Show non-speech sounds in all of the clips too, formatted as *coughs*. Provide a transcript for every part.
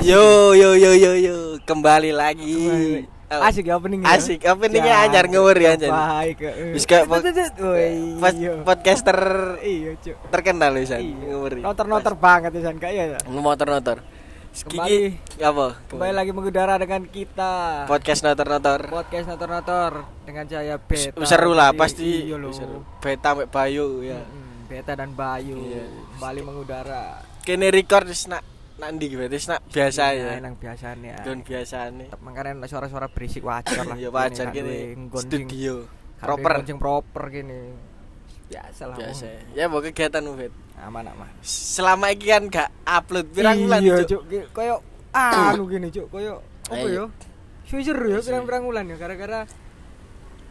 Yo yo yo yo yo kembali lagi. Kembali. Oh, Asik ya ya. Asik openingnya anyar ngewur ya anjir. Baik. eh. Wis kayak pod- iya. podcaster Iya, Cuk. terkenal wisan Iya. ngewur. Noter-noter banget ya San kayak ya. Motor-notor. Kembali. apa? Kembali lagi mengudara dengan kita. podcast notor-notor. Podcast noter-noter dengan saya Beta. Seru lah pasti. Iya. Seru. Beta Bayu ya. Beta dan Bayu Iya. kembali mengudara. Kene record nak nak ndi ki wis nak biasa ya. Nang biasanya. Don biasane. Makanya nek suara-suara berisik wajar lah. Ya wajar Ini sing- studio Proper Yang proper gini. Biasa lah. biasa. Ya mau kegiatanmu Bet. Aman aman. Selama iki kan gak upload pirang bulan Iya, Cuk? Koyo anu gini, Cuk. Koyo apa Ayo. ya? Sujer ya pirang-pirang bulan ya gara-gara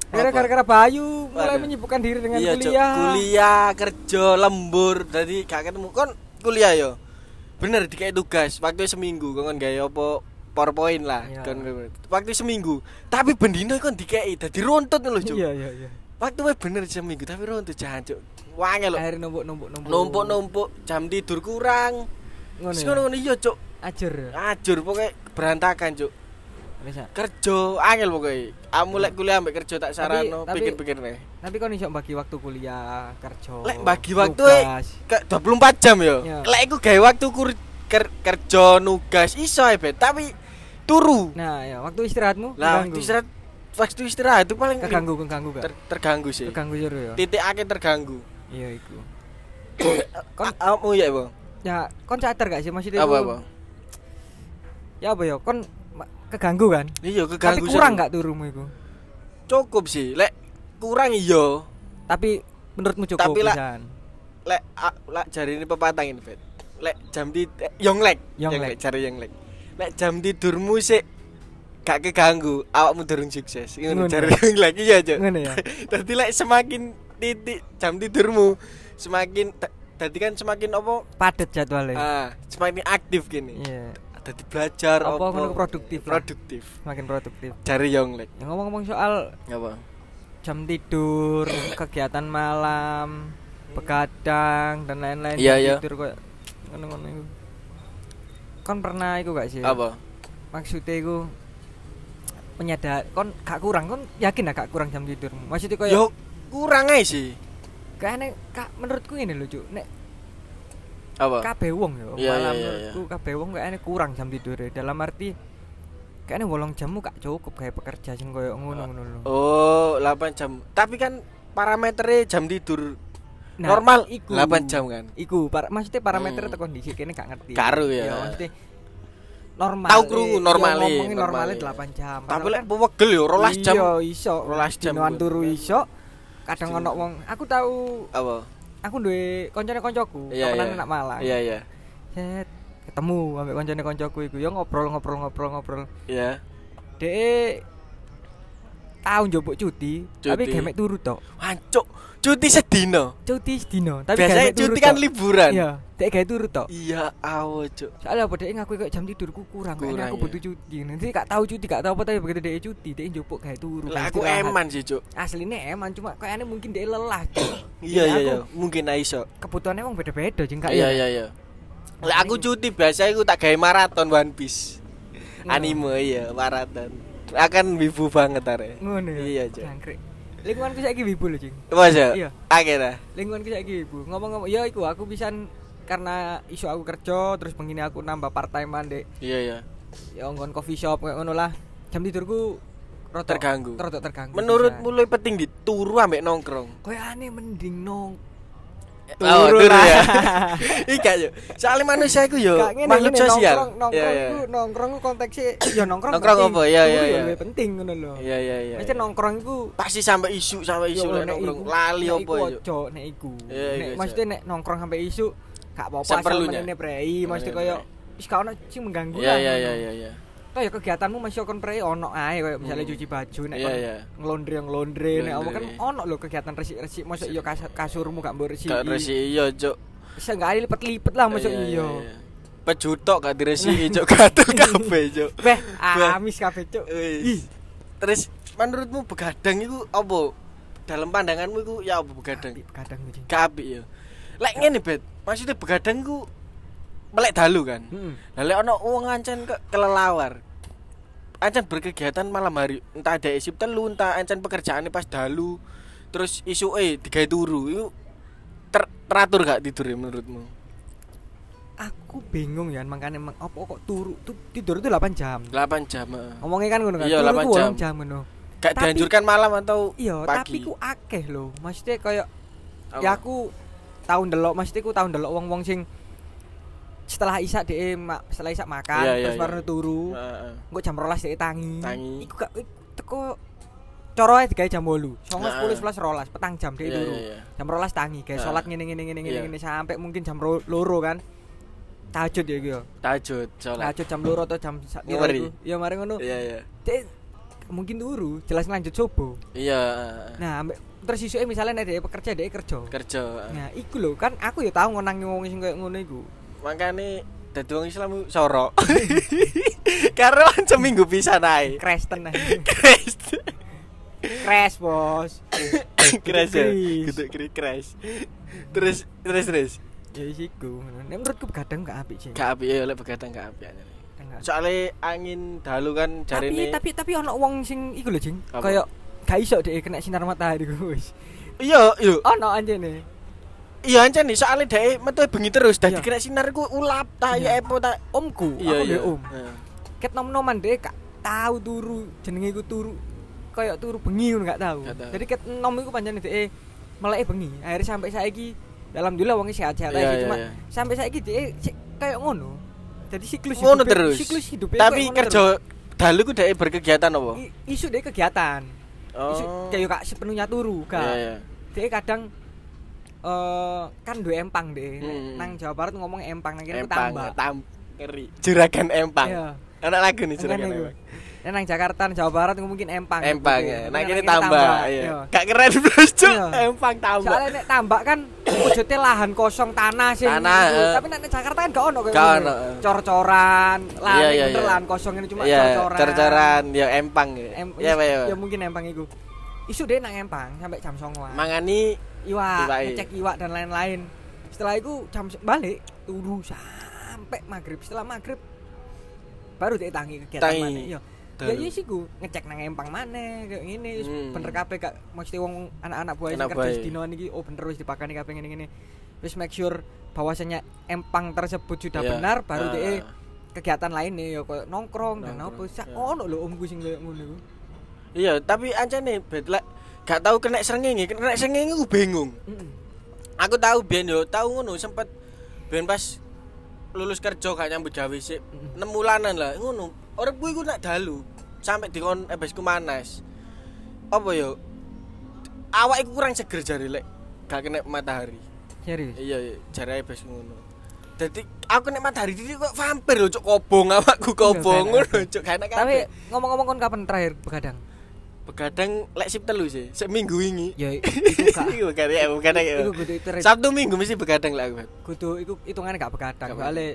Apa? gara gara Bayu mulai menyibukkan diri dengan iya, kuliah. kuliah kerja lembur jadi gak ketemu kon kuliah yo bener dikai tugas waktu seminggu kan gawe apa powerpoint lah Iya. kon waktu seminggu tapi bendino kon dikai dadi runtut lho cuk Iya, iya, iya. waktu bener seminggu tapi runtut jangan cuk wangel lho Akhirnya numpuk-numpuk numpuk. numpuk numpuk jam tidur kurang Ngono. Ya? ngono iya cuk Ajar. ya? ajur pokoknya berantakan cuk Bisa. kerja angel pokoknya amu lek kuliah ambek kerja tak sarano tapi- pikir-pikir nih Tapi kon iso bagi waktu kuliah, kerja. Lek bagi waktu tugas. ke 24 jam yo. Iya. Lek iku gawe waktu kur, ker, kerja nugas iso Bet, tapi turu. Nah, ya waktu istirahatmu Lah waktu istirahat waktu istirahat itu paling keganggu gak? ter- terganggu sih. Keganggu jero ya. Titik akhir terganggu. Iya iku. *coughs* Kon kamu ya, Bang. Ya, kon sadar gak sih maksudnya Apa apa? Ya apa ya? Kon keganggu kan? Iya Tapi keganggu. kurang sih. gak turumu iku? Cukup sih. Lek kurang iya. Tapi menurutmu cukup Tapi? Lek a- lek jari ini pepatah ini, Bet. Lek jam di eh, Yonglek. Yonglek. cari Yonglek. Lek jam tidurmu sik gak keganggu, awakmu durung sukses. Ngono cari Yonglek iya, Cuk. Ngono ya. *laughs* Dadi lek semakin titik jam tidurmu semakin tadi kan semakin apa? Padat jadwalnya. Ah, semakin aktif gini. Iya. Dadi belajar Apa apa? ngono produktif. Produktif. Semakin produktif. Cari Yonglek. Ya ngomong-ngomong soal Apa? jam tidur, *coughs* kegiatan malam, begadang dan lain-lain. Iya, iya. Tidur kok ngono-ngono iku. Kon pernah iku gak sih? Apa? Maksudnya iku menyadar kon gak kurang kon yakin gak kurang jam tidurmu maksudnya koyo Yo kurang aja sih. kayaknya kak menurutku ini lho cuk nek Apa? kabeh wong yo Iya, malah iya, iya, menurutku kabeh wong kayaknya kurang jam tidur dalam arti kayaknya wolong jammu gak cukup kayak pekerja sing koyo ngono ngono lho Oh, 8 jam. Tapi kan parameternya jam tidur Nah, normal iku 8 jam kan. iku par maksudnya parameter Hmm. kondisi kene gak ngerti Karo ya. maksudnya normal Tahu krungu normale, ngomongin normalnya normale. 8 jam Tapi lek pewegel yo 12 jam. iya iso 12 jam dinoan turu iso kadang ono wong aku tahu Apa? Aku duwe koncone koncoku Iya, temenan iya. anak Malang Iya, iya. Set, ketemu ambek koncone koncoku iku yo ngobrol ngobrol ngobrol ngobrol Iya. dek tahu njupuk cuti, tapi Cuti. gamek turu tok Wancuk, cuti sedino. cuti sedino tapi Biasanya cuti kan liburan. iya dek gawe turu tok Iya, awo, Cuk. soalnya apa dek ngaku kok jam tidurku kurang, kayaknya Kurang, aku ya. butuh cuti nanti gak tahu cuti gak tahu apa tapi begitu dek cuti dek njupuk gawe turu Lah aku eman sih, Cuk. aslinya eman cuma kayaknya mungkin dek lelah Cuk. *coughs* Iya, iya, aku iya. Mungkin iso. kebutuhannya emang beda-beda jeng Iya, ya? iya, iya. Lah aku cuti biasa aku tak gawe maraton One Piece. Anime iya, maraton. Akan wibu banget are. ngono ya Iya, Cuk. Lingkunganku saiki wibu lho jeng Masa? Iya. Akhirnya. lingkunganku saiki wibu ngomong-ngomong ya iku aku bisa karena isu aku kerja terus begini aku nambah part timean dek Iya, iya. ya nggon coffee shop kayak ngono lah jam tidurku rotok Terganggu. rotok terganggu Menurutmu lebih penting dituru ambek nongkrong? koyo aneh mending nong oh, Turu turu lah. ya. *laughs* Iya yo. Soalnya manusia iku yo makhluk sosial. nongkrong nongkrong Iya, iya. nongkrong iku konteksnya *coughs* ya nongkrong Nongkrong apa? Iya, iya, ya iya. penting ngono lho Iya, iya, iya. Maksudnya nongkrong iku Pasti sampai isu sampai isu Yo, nongkrong. Lali apa yo? ojo nek iku. Iya, Nek iya, maksudnya nek nongkrong sampai isu gak apa-apa Seperlunya. menene prei, maksudnya Iya, koyo iya. wis gak ono sing mengganggu Iya, iya, iya, iya, iya. Kayak kegiatanmu masih kon prei ono ae koyo misalnya Hmm. cuci baju nek Iya, kon iya. ngelondre ngelondre nek apa kan ono lho kegiatan resik-resik mosok iya kas- kasurmu gak mbok resiki. Gak resi iya, Cuk. Bisa gak lipet-lipet lah mosok iya. Pejutok gak diresi Cuk *laughs* gatel kabeh, *laughs* Cuk. Beh, amis kabeh cuk. Terus menurutmu begadang itu apa? Dalam pandanganmu itu ya apa begadang? kadang kucing. Gak apik ya. Lek ngene, Bet. Maksudnya begadang ku melek dalu kan. Heeh. Lah lek ono wong ancen ke kelelawar. Ancen berkegiatan malam hari, entah ada isip telu, entah ancen pekerjaannya pas dalu. Terus isu eh digawe turu, itu ter teratur gak tidur ya menurutmu? Aku bingung ya makanya emang apa kok turu tuh tidur itu 8 jam. 8 jam. Ngomongnya kan ngono kan. Iya, turu 8 ku jam. 8 jam ngono. Gak Tapi- dianjurkan malam atau Iya, pagi. tapi ku akeh lho. Maksudnya kayak ya aku tahun delok maksudnya ku tahun delok wong-wong sing setelah isak dhek ma- setelah isak makan Iya, iya, terus iya. baru turu. Heeh. Engko jam 12 dhek tangi. Tangi. Iku gak teko coroe digawe jam 8. 9 Heeh. 10 11 12 petang jam dhek Iya, turu. iya, iya. Jam 12 tangi, kayak Heeh. sholat ngene ngene ngene ngene Iya. ngene sampai mungkin jam ro- loro kan. Tahajud ya iki yo. Tahajud, sholat. Tahajud jam loro atau jam sak iku. Ya mari ngono. Iya, iya. Dek mungkin turu, jelas lanjut subuh. Iya, Nah, ambek terus isuke misalnya nek dhek pekerja dhek kerja. kerja. Nah, iku lho kan aku ya tau ngonangi wong sing koyo ngono iku. Makanya dadi wong Islam ku sorok. *laughs* Karena kan seminggu bisa naik. Crash tenan. Crash. Crash, Bos. Crash. Kudu kri crash. Terus terus terus. Ya wis iku. Nek menurutku begadang gak apik sih. Gak api ya lek begadang gak api aja. Enggak. Soalnya angin dalu kan Tapi jarine. tapi tapi ono wong sing iku lho, Jing. Kayak gak iso dhek kena sinar matahari wis. Iya, iya. Ono anjene. Iya ancen nih soalnya dhek metu bengi terus dadi Iya. kena sinar ku ulap ta Iya. ya epo ta. Omku, Iya, aku iya. om. Heeh. Ket nom-noman dhek gak tahu turu, jenenge iku turu kayak turu bengi ngono gak tahu. Jadi ket nom iku pancen dhek meleke bengi. Akhirnya sampai saiki alhamdulillah wong sehat-sehat Iya, aja iya, cuma iya. sampai saiki dhek sik kayak ngono. Jadi siklus Ngono hidupnya- terus. Siklus hidupnya Tapi kayak ngono kerja dalu ku dhek berkegiatan apa? isu dhek kegiatan. Isu Oh. kayak gak sepenuhnya turu, gak. Iya, iya. Dhek kadang eh kan duwe empang deh. Hmm. Nang Jawa Barat ngomong empang nang kene Empang, tambah. tam ngeri. Juragan empang. Iya. Anak lagu nih juragan empang. Nek nang Jakarta nang Jawa Barat mungkin empang. Empang gitu. ya. Tapi Nah nang kene kene tambah, iya. Gak keren bros, Cuk. Iya. Empang tambah. Soalnya nek tambak kan wujudnya lahan kosong tanah sih. Tanah, gitu. eh. Tapi nang Jakarta kan gak ono kayak Gak ono, eh. Cor-coran, lahan Iya, ini iya, bener iya. lahan kosong ini cuma Iya, cor-coran. cor-coran ya empang ya. Em- Iya, iya. ya mungkin empang iku. Isu deh nang empang sampai jam 09.00. Mangani iwak, Iwak, iya. ngecek iwak dan lain-lain. Setelah itu jam balik turu sampai maghrib. Setelah maghrib baru dia tangi kegiatan Tangi. mana. Iya. Ya iya sih ku ngecek nang empang mana kayak wis Hmm. bener kabeh gak mesti wong anak-anak buah sing Anak kerja buah. sedino niki oh bener wis dipakani kabeh ngene-ngene. Wis make sure bahwasanya empang tersebut sudah Iya. benar baru Ah. dia kegiatan lain nih ya kayak nongkrong dan apa Nongkrong, sak iya. ono lho omku sing kayak ngono. Iya, tapi ancane bet lek gak tahu kena srengenge, kena srengenge ku bingung. Aku tahu biyen yo, tahu ngono sempet biyen pas lulus kerja gak nyambut gawe sik. Mm. 6 bulanan lah ngono. Uripku iku nak dalu sampai dikon ebesku manas. Apa yo? Awak iku kurang seger jare lek gak kena matahari. Serius. Iya, iya, jare ebesku ngono. Dadi aku nek matahari iki kok vampir lho cuk kobong *laughs* awakku kobong Iya, ngono cuk gak enak Tapi ngomong-ngomong kon kapan terakhir begadang? Begadang lek sip telu sih, seminggu wingi. Ya iku gak *laughs* ya, bukan ya. itu Sabtu Minggu mesti begadang lah aku. kudu iku hitungannya gak begadang Gak soalnya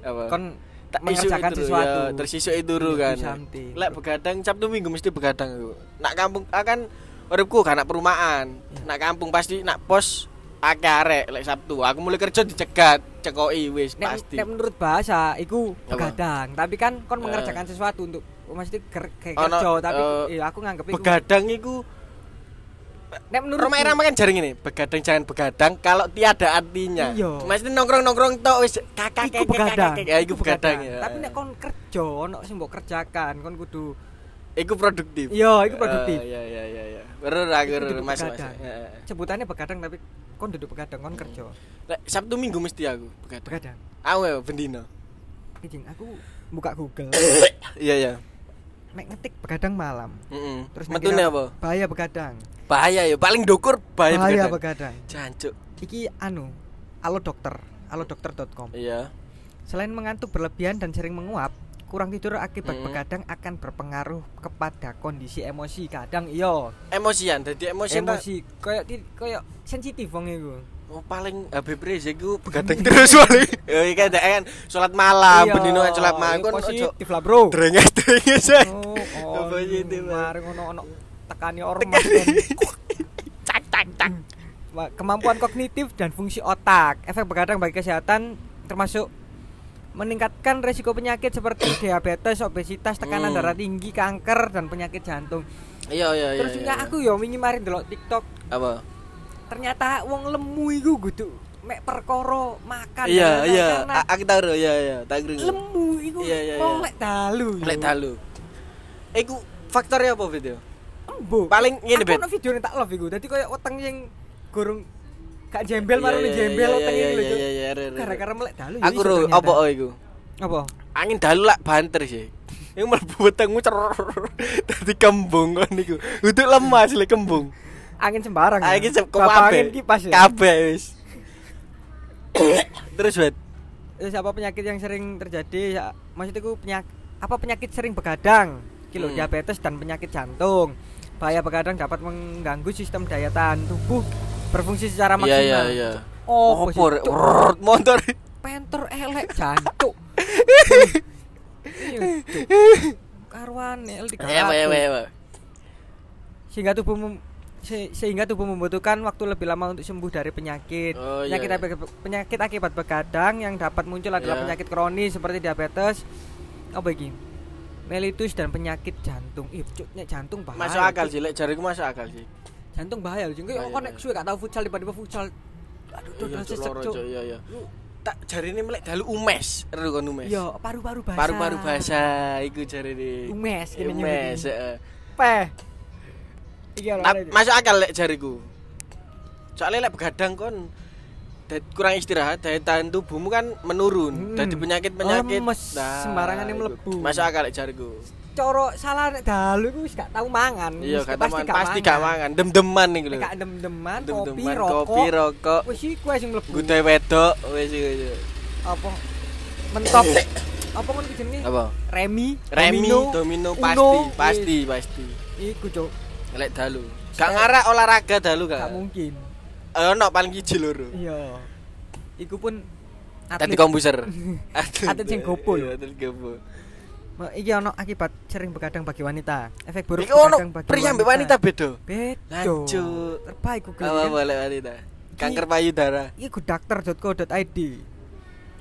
Apa? kon Tak mengerjakan itu, sesuatu Ya, terus isu itu dulu Iya, kan. Lek begadang Sabtu Minggu mesti begadang aku. Nak kampung akan uripku gak nak perumahan. Iya. Nak kampung pasti nak pos akeh arek lek Sabtu. Aku mulai kerja dicegat, cekoki wis pasti. nek menurut bahasa iku begadang tapi kan kon Eh. mengerjakan sesuatu untuk mesti ker, kayak kerja tapi eh, iya aku nganggep iku Begadang iku nek menurut Roma Irama kan jaring ini, begadang jangan begadang kalau tiada artinya. Iya. Mesti nongkrong-nongkrong tok wis kakak iku begadang Ya iku begadang ya. tapi nek kon kerja ono sing mbok kerjakan kon kudu Iku produktif. Iya, iku produktif. Eh, Iya iya iya iya. Bener aku bener mas. Heeh. sebutannya begadang tapi kon duduk begadang kon kerja Lek Sabtu Minggu mesti aku begadang. begadang Aku ya bendino. Kijing, aku buka Google *coughs* Iya iya. Nek ngetik begadang malam Heeh. terus metune apa? bahaya begadang Bahaya ya, paling dukur bahaya, bahaya begadang. begadang Jancuk. iki anu alo dokter alodokter.com Iya. selain mengantuk berlebihan dan sering menguap kurang tidur akibat Mm. begadang akan berpengaruh kepada kondisi emosi kadang iya Emosian, dadi emosian ta- emosi kayak kayak sensitif wong iku Oh, paling Habib Rizik ku begadang terus *laughs* paling. Ya iki kan kan salat malam, Iya, bendino kan salat malam iya, kon ojo positif lah bro drenges-drenges ae. oh, *laughs* Apa oh positif, mari ngono ono tekani ormas *laughs* Cak cak cak. Kemampuan kognitif dan fungsi otak efek begadang bagi kesehatan termasuk meningkatkan resiko penyakit seperti *coughs* diabetes, obesitas, tekanan Hmm. darah tinggi, kanker dan penyakit jantung. Iya iya iya. Terus iya, ya iya. aku yo wingi mari ndelok TikTok, apa? Ternyata wong lemu iku kudu mek perkara makan Iya iya. karena Aku tahu iya iya, tak lemu iku Iya, iya, iya. lek dalu. Lek dalu. Iku faktornya apa video? Embo. Paling ngene, Aku Bet. ono video tak love iku. Dadi koyo weteng sing gorong gak jembel Iya, marane iya, jembel iya, weteng iya, iki lho. iya, iya. Gara-gara melek dalu ya Aku ro ternyata. apa oh iku? Apa? Angin dalu lak banter sih. Iku mlebu wetengmu cer. Dadi kembung kon niku. Untuk lemas le kembung. Angin sembarang. ya? Angin sep Bapak kabeh. angin kipas ya. Kabeh wis. *coughs* Terus bet. Terus apa penyakit yang sering terjadi? Ya, maksudnya ku penyakit apa penyakit sering begadang? Kilo Hmm. diabetes dan penyakit jantung. Bahaya begadang dapat mengganggu sistem daya tahan tubuh berfungsi secara Iya maksimal. iya iya. Oh, Opo Cuk. rek motor. Penter elek jantuk. *laughs* Iya. Karuan ya ya. ya. sehingga tubuh se- sehingga tubuh membutuhkan waktu lebih lama untuk sembuh dari penyakit. Oh, iya, penyakit, iya. akibat- penyakit akibat begadang yang dapat muncul adalah Iya. penyakit kronis seperti diabetes, apa iki? Mellitus dan penyakit jantung. Ih, cuk, nek jantung bahaya. Masuk akal sih, lek jariku masuk akal sih. Jantung bahaya lho. Jeng. Kayak Bahaya, kok nek suwe gak tau futsal tiba-tiba futsal. Aduh, Iya, tuh sesek, loro, cuk. Iya iya. Tak jarine melek dalu umes, ero kon umes. Iya, paru-paru basah. Paru-paru basah iku jarine. Umes kene Umes, heeh. Peh. Iki ada. Masuk akal lek jariku. Soalnya lek begadang kon kurang istirahat, daya tahan tubuhmu kan menurun. Hmm. Dari penyakit-penyakit Lemes, sembarangan iku. mlebu. Masuk akal lek jariku. Coro salah nek dalu iku wis gak tau mangan. Iya, Mesti- kata pasti, pasti gak mangan, dem-deman iku lho. Gak dem-deman, kopi, rokok. kopi, rokok, Wis iku sing mlebu. gudai wedok, wis iku. Apa? Mentop. apa kan jenenge? Apa? Remi, Remi, domino, pasti, Uno, pasti, pasti. Wis. Iku, Cuk. Lek dalu. Gak ngarak olahraga dalu Gak gak. mungkin. Eh, ono paling siji loro. Iya. Iku pun Tadi komputer. *laughs* Atlet sing gopo lho. Atlet gopo. Iki ono akibat sering begadang bagi wanita. Efek buruk Iki begadang bagi pria mbek wanita beda. Beda. Lanjut. Terbaik Google. Apa kan? boleh wanita? Kanker payudara. Ini goodoctor.co.id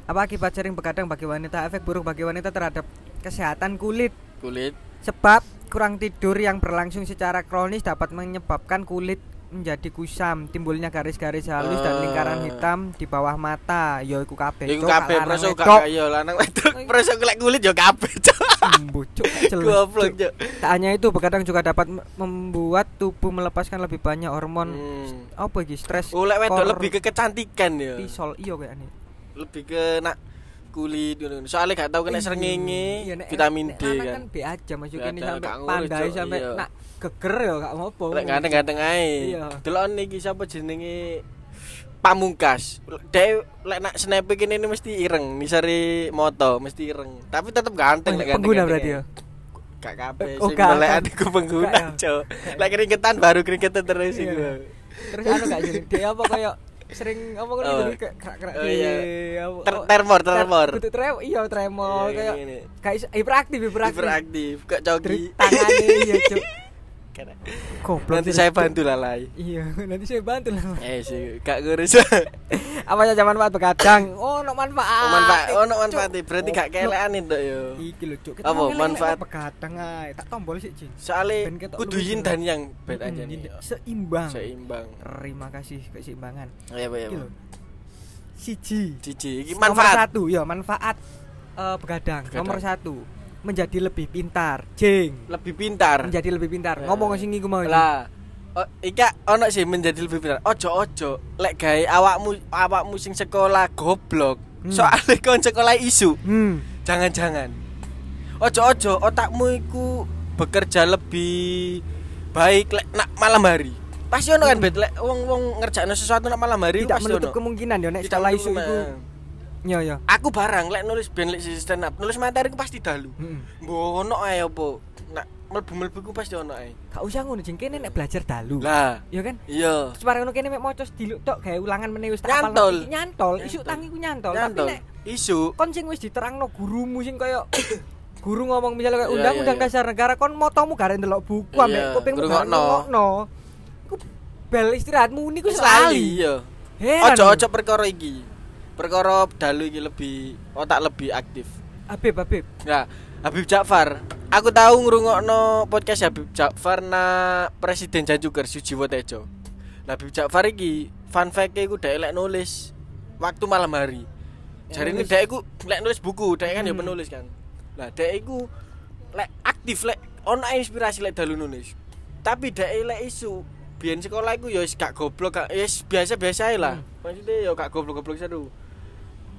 Apa akibat sering begadang bagi wanita Efek buruk bagi wanita terhadap kesehatan kulit Kulit. Sebab kurang tidur yang berlangsung secara kronis dapat menyebabkan kulit menjadi kusam Timbulnya garis-garis halus dan lingkaran Eh. hitam di bawah mata Ya iku kabeh Iku kabeh preso gak wedok. kaya lanang wedok. Preso kulek kulit yo kabeh. Cuk, gak jelas, Goblok, Cuk. Tak hanya itu begadang juga dapat membuat tubuh melepaskan lebih banyak hormon Hmm. Apa iki stres Ulek wedok kor- lebih ke kecantikan ya. Kortisol iya kayaknya Lebih ke nak kulit ngono. Soalnya gak tau kena Iya, srengenge, iya, vitamin D kan. kan B aja masuk Gak ini ada, sampai gak ngurus, pandai sampai iya. nak geger ya gak ngopo. Lek ganteng-ganteng ae. Iya. Delok iki sapa jenenge Pamungkas. Dek lek nak snap kene ini mesti ireng, nisari moto mesti ireng. Tapi tetep ganteng Oh, lek pengguna ganteng-ganteng berarti ya. Gak kabeh Oh, sing gak. adikku pengguna. Cuk. Lek keringetan baru keringetan terus iku. Terus anu gak jadi dia apa kayak sering apa kan jadi kayak kerak-kerak Oh, iya. Ter- oh, tremor, tremor. kudu tremor, iya tremor Iya, kayak kayak hiperaktif hiperaktif. Hiperaktif, Dari cogi. tangannya iya, Cuk. Karena-. *laughs* Nanti saya bantu lalai. Iya, nanti saya bantu lah. Eh sih, gak ngurus. *laughs* Apa saja manfaat begadang? Oh, no manfaat. Oh, manfaat, oh, no manfaat. Berarti gak kelean itu yo. Iki lho, Cuk. Apa, manfaat? manfaat begadang ae. Tak tombol sih, Cing. Soalnya kudu yin dan yang bed Mm, aja nih. Seimbang. Seimbang. Terima kasih keseimbangan. Ya, ya, Iki ya. lho. Siji. Cici, iki Nomor manfaat. satu, ya manfaat eh, begadang. Begadang. Nomor satu, menjadi lebih pintar. Jeng. Lebih pintar. Menjadi lebih pintar. Eh. Ngomong sing iku mau. Lah, oh, ika ono sih menjadi lebih pintar. Ojo ojo, lek gawe awakmu awakmu sing sekolah goblok. Hmm. Soalnya kon sekolah isu. Hmm. Jangan-jangan. Ojo ojo, otakmu iku bekerja lebih baik lek nak malam hari. Pasti ono kan Hmm. bet lek wong-wong ngerjakno sesuatu nak malam hari Tidak pasti menutup ono. kemungkinan ya nek sekolah isu iku. Ya ya. Aku barang lek nulis ben lek sisi stand up, nulis materi ku pasti dalu. Heeh. Mbok ono ae opo? Nak mlebu-mlebu ku pasti ono ae. Gak usah ngono jeng kene nek belajar dalu. Lah, Ya kan? iya. Terus bareng ngono kene mek maca diluk tok gawe ulangan meneh wis tak Nyantol. apal. Nyantol, isu Nyantol. tangi ku nyantol. Tapi Nyantol. nek Isu. kon sing wis diterangno gurumu sing kaya *coughs* guru ngomong misalnya kayak Iya, undang-undang iya, iya. dasar negara kon motomu gak ndelok buku Iya, ambek gak ngrungokno. ngrungokno. Iku bel istirahatmu niku lali iya. Ojo-ojo perkara iki. Perkara dalu iki lebih otak lebih aktif. Habib Habib Nah, Habib Ja'far. Aku tahu ngrungokno podcast Habib Ja'far na Presiden Janjuker Sujiwo Tejo. Nah, Habib Ja'far iki fun fact-e iku dhek lek nulis waktu malam hari. Jadi ini nulis. dhek iku lek nulis buku, dhek kan ya Hmm. penulis kan. Nah, dhek iku lek aktif lek ono inspirasi lek dalu nulis. Tapi dhek lek isu biyen sekolah iku ya wis gak goblok, gak ya wis biasa-biasa lah. Maksudnya ya gak goblok-goblok seru.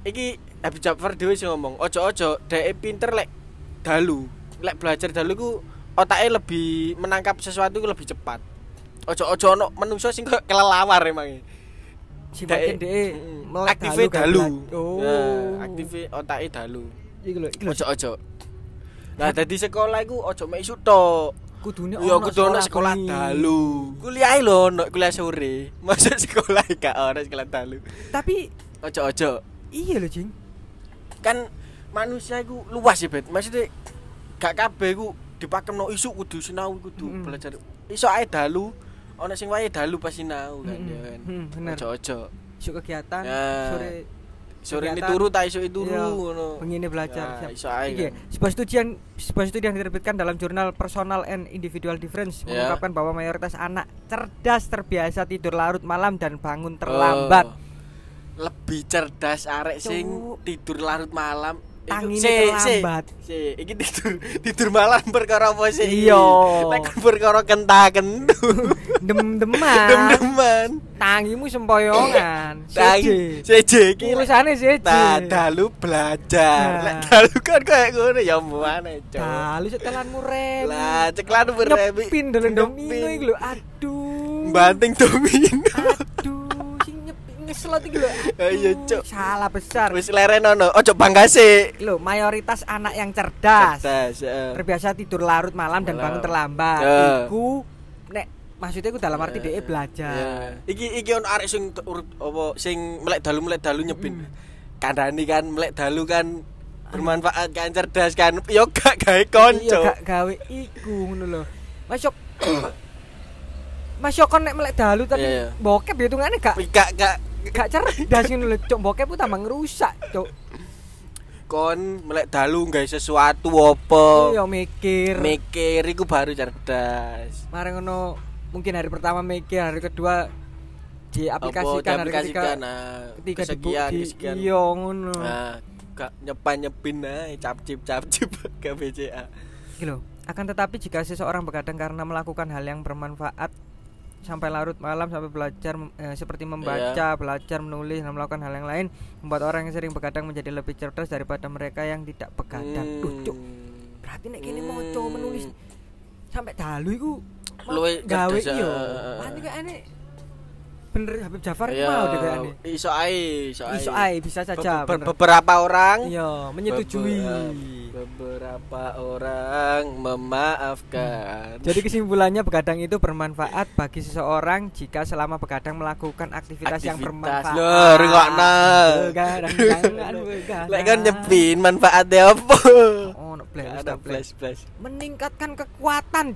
Iki Habib Ja'far dhewe sing ngomong, ojo-ojo dhek pinter lek dalu. Lek belajar dalu ku otaknya lebih menangkap sesuatu ku lebih cepat. Ojo-ojo ono menungso sing kelelawar emang. si makin deh melek aktive dalu. bela- oh Nah, aktive otaknya dalu. iki lho Ojo-ojo. Nah, dadi sekolah iku ojo mek isu tok. Kudune Ya kudu ono sekolah dalu. Kuliah lho ono kuliah sore. *laughs* Masa sekolah gak ono sekolah dalu. tapi Ojo-ojo. iya lho jing Kan manusia iku luas ya, Bet. Maksudnya gak kabeh iku dipakemno isu kudu sinau kudu Mm-mm. belajar. Iso ae dalu. Ono sing wae dalu pas sinau kan Mm-mm. ya kan. Bener. Ojo-ojo. Isu kegiatan Ya. sore Sore ini turu tak iso turu Iya, ngono. Begini belajar. Ya, Siap. iso ae. Kan. sebuah studi yang sebuah studi yang diterbitkan dalam jurnal Personal and Individual Difference Ya. mengungkapkan bahwa mayoritas anak cerdas terbiasa tidur larut malam dan bangun terlambat. Oh, lebih cerdas arek sing tidur larut malam. Tangine si, terlambat. Si, iki tidur tidur malam perkara apa sih? Iya. Nek perkara kenta-kentu. *laughs* Dem-deman. Dem-deman. Tangimu sempoyongan. *laughs* Tangi Seje. iki. Urusannya seje. Nah, dalu belajar. Nah. Lek dalu kan kayak ngono ya muane, Cuk. Dalu setelanmu rem. Lah, ceklan beremi. Nyepin dalam domino iki lho. Aduh. Banting domino. Iki lho. *laughs* Ayo, Aduh, Cuk. Salah besar. Wis leren ono. Ojo bangkase. Loh, mayoritas anak yang cerdas, Cerdas, heeh. terbiasa tidur larut malam dan Malam. bangun terlambat. Ya. Iku nek maksudnya iku dalam arti Ya. dia belajar. Ya. Iki iki ono arek sing urut apa sing melek dalu melek dalu nyepin. Hmm. Kandhani kan melek dalu kan bermanfaat kan cerdas kan. Yo gak gawe Iya konco. gak gawe iku ngono lho. Mas Yok *coughs* Mas kon nek melek dalu tapi Iya, iya. bokep hitungane gak Gak gak gak cerdas ngono lho. Cuk bokep ku tambah ngerusak, Cuk. kon melek dalu gawe sesuatu apa. Iya mikir. Mikir iku baru cerdas. Mari ngono mungkin hari pertama mikir, hari kedua diaplikasikan, Apa hari ketiga nah, ketiga kesekian, di kesekian. iya ngono. Nah, gak nyepan nyepin ae capcip capcip ke BCA. Gitu loh. Akan tetapi jika seseorang begadang karena melakukan hal yang bermanfaat sampai larut malam sampai belajar eh, seperti membaca, Iya. belajar menulis dan melakukan hal yang lain membuat orang yang sering begadang menjadi lebih cerdas daripada mereka yang tidak begadang. Duh. Hmm. Berarti nek kene maca menulis sampai dalu iku ma- Luwih gawe iyo. eh. Bener Habib Jafar Iya, mau deh kayaknya. Iso ae, iso ae. Iso ae bisa saja. Be- be- beberapa orang Iya, menyetujui. beberapa, orang memaafkan. Jadi kesimpulannya begadang itu bermanfaat bagi seseorang jika selama begadang melakukan aktivitas, yang Aktivitas. bermanfaat. Loh, rungokno. Begadang jangan begadang. Lek kan nyepin manfaatnya apa? Oh, no flash flash. Meningkatkan kekuatan,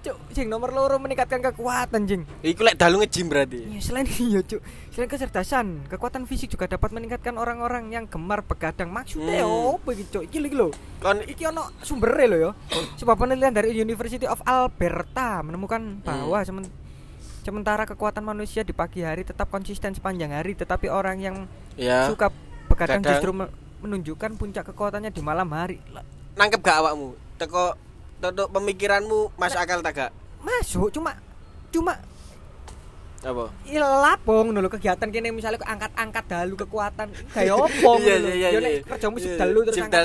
jancuk. Jing nomor loro meningkatkan kekuatan, jing. Iku lek dalu nge-gym berarti. Ya, selain *laughs* iya, Cuk. Selain kecerdasan, kekuatan fisik juga dapat meningkatkan orang-orang yang gemar begadang. Maksudnya Hmm. opo iki, Cuk? Iki lho, lho. Kon Iki ono sumbernya loh ya. Sebuah penelitian dari University of Alberta menemukan bahwa semen- sementara kekuatan manusia di pagi hari tetap konsisten sepanjang hari, tetapi orang yang ya suka begadang Begadang. justru me- menunjukkan puncak kekuatannya di malam hari. Nangkep gak awakmu? Teko teko pemikiranmu masuk akal tak gak? Masuk cuma cuma Apa? ilapong dulu kegiatan kene misalnya angkat-angkat dalu kekuatan kayak opo *laughs* Iya ngono lho. iya iya. Ya nek iya. kerjamu sip Iya, dalu terus eh, gak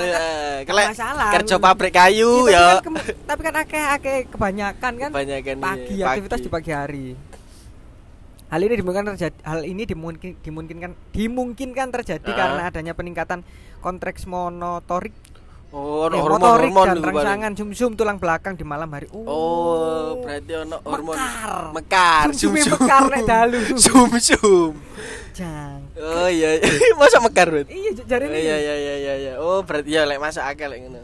kelek masalah. Kerja pabrik kayu Iya, ya. tapi kan, tapi kan akeh-akeh kebanyakan kan Kebanyakan pagi iya, aktivitas di pagi hari. Hal ini dimungkinkan terjadi hal ini dimungkin, dimungkinkan dimungkinkan terjadi karena adanya peningkatan kontraks monotorik Oh, eh, ono hormon-hormon dan iku paling. rangsangan sum-sum tulang belakang di malam hari. Oh, berarti ono hormon Mekar. mekar, Sum-sume sum-sum. mekar nek dalu. *laughs* Sum-sum. Jang. Oh iya, iya. *laughs* masa mekar berarti? Iya j- jare Oh, iya iya iya iya iya. Oh, berarti ya lek masuk akal lek ngono.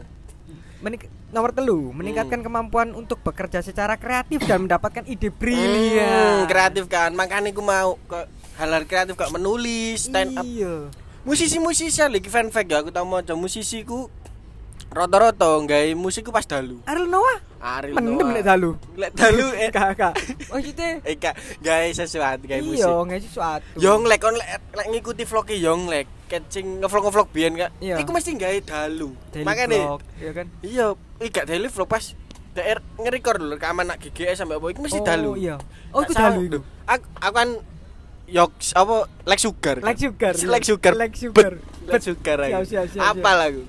Menik- nomor telu meningkatkan Hmm. kemampuan untuk bekerja secara kreatif dan mendapatkan ide Hmm, brilian. kreatif kan. Makanya aku mau kok hal-hal kreatif gak menulis stand up Iya. musisi-musisi lagi fan fact ya aku tau mau musisiku rata-rata gawe musikku pas dalu Ariel Noah Ariel mendem Noah. lek dalu. lek dalu eh Kakak. Maksudnya eh kak gawe sesuatu gawe musik iya nggak sesuatu. Yong lek kon lek, lek ngikuti vlognya Yong lek catching ngevlog ngevlog biyen kak Iya. iku mesti gawe dalu vlog, iya kan? iya iki gak daily vlog pas DR ngerekor lho rekaman nak GGS sampai apa iku mesti Oh, dalu Iya. Oh, itu dalu itu. aku, aku kan Yoks apa Lex Sugar Lex Sugar. Lex Sugar Lex Sugar. Lex Sugar aku Siap, siap, siap, apa lagu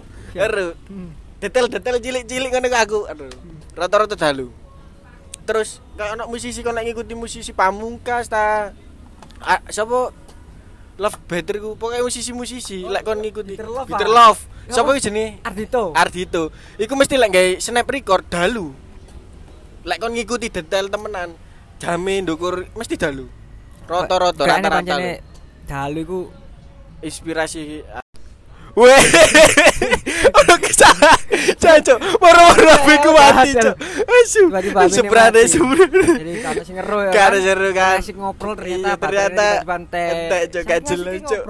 Hmm. detail-detail cilik-cilik ku aku. Aduh. Rata-rata dalu. Terus kayak anak musisi kon lek ngikuti musisi pamungkas ta? Ah, siapa? Love Better ku pokoknya musisi-musisi lek kon ngikuti Bitter Love, Bitter ah. Love. Jenenge? Ardito. Ardito iku mesti lek gawe snap record dalu. Lek kon ngikuti detail temenan jamin ndukur mesti dalu. Kayaknya rata-rata dalu iku inspirasi Weh, ono kisah, cocok, moro-moro aku mati, cok. Asu, sebrane sebrane. Jadi kalau sing ngeru ya. Gak ada seru kan. Asik ngobrol Iya, ternyata ternyata pantai. entek cok gak jelas cok.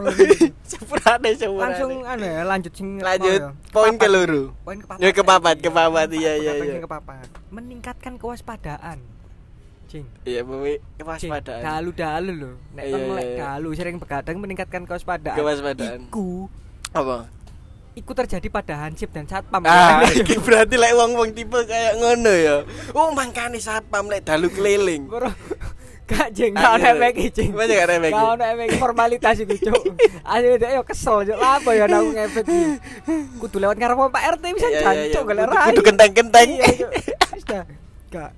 Sebrane *laughs* sebrane. Langsung anu ya lanjut sing lanjut ya? poin Kepapat. keluru. Poin kepapat. Ya kepapat, kepapat iya iya iya. kepapat. Meningkatkan kewaspadaan. Cing. Iya, Bumi, Cing, kewaspadaan. Dalu-dalu lho. Nek Iya, kon melek iya, iya. dalu sering begadang meningkatkan kewaspadaan. Kewaspadaan. Iku Apa? iku terjadi pada Hansip dan Satpam. Ah, *laughs* *laughs* iki berarti lek wong-wong tipe kayak ngono ya. Oh, mangkane satpam lek dalu keliling. *laughs* Gak jeng, Ah, gak ono iya. efek jeng. Masa gak efek? Gak ono efek formalitas iku, Cuk. Ayo dia yo kesel, Cuk. Apa ya aku ngefek iki. Kudu lewat ngarep Pak RT bisa Iya, iya, jancuk golek Kudu- genteng-genteng. Iya, Cuk. Gak.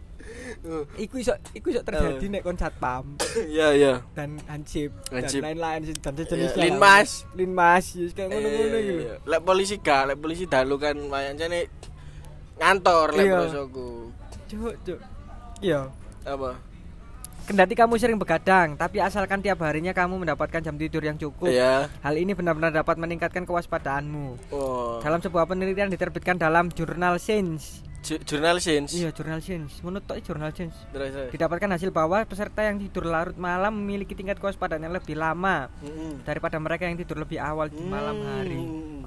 Iku iso iku iso terjadi nek kon satpam *laughs* Iya, iya. dan hansip dan lain-lain sih dan sejenis Iya, Linmas. Linmas ya kayak ngono-ngono Iya, gitu. iya. Lek polisi gak, lek polisi dalu kan wayangane ngantor lek prosoku. Cuk, cuk. Iya. Apa? Kendati kamu sering begadang, tapi asalkan tiap harinya kamu mendapatkan jam tidur yang cukup. Iya. Hal ini benar-benar dapat meningkatkan kewaspadaanmu. Oh. Dalam sebuah penelitian diterbitkan dalam jurnal Science. Ju- jurnal Science. Iya, jurnal Science. Menurut tok jurnal Science. Terus. terus. Didapatkan hasil bahwa peserta yang tidur larut malam memiliki tingkat kewaspadaan yang lebih lama Mm-mm. daripada mereka yang tidur lebih awal di malam hari. Hmm.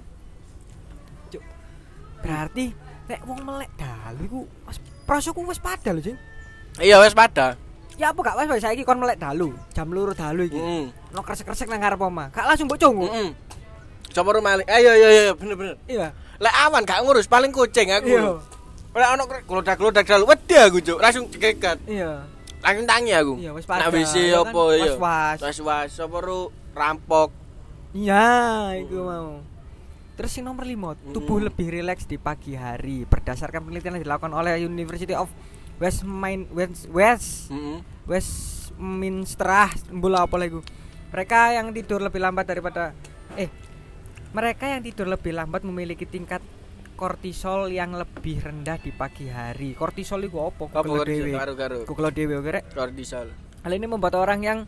Berarti nek wong melek dalu iku was prosoku waspada lho, Jing. Iya, wes pada. Ya apa gak wes saiki kon melek dalu, jam luru dalu iki. Heeh. No kresek-kresek nang ngarep omah. Gak langsung mbok cungu. Heeh. Coba rumah maling. Ayo ayo ayo bener bener. Iya. Lek awan gak ngurus paling kucing aku. Iya. Lek ono klodak-klodak dalu wedi aku, Cuk. Langsung cekekat. Iya. Langsung tangi aku. Iya, wis pada. Nak WC Ya apa ya? Was-was. Was-was apa ru rampok. Iya, itu mau. Terus yang nomor 5, tubuh Mm. lebih rileks di pagi hari berdasarkan penelitian yang dilakukan oleh University of Westmin West West Heeh. Westminster bola apa lagi mereka yang tidur lebih lambat daripada eh mereka yang tidur lebih lambat memiliki tingkat kortisol yang lebih rendah di pagi hari kortisol itu apa dewe oke rek Kortisol. hal ini membuat orang yang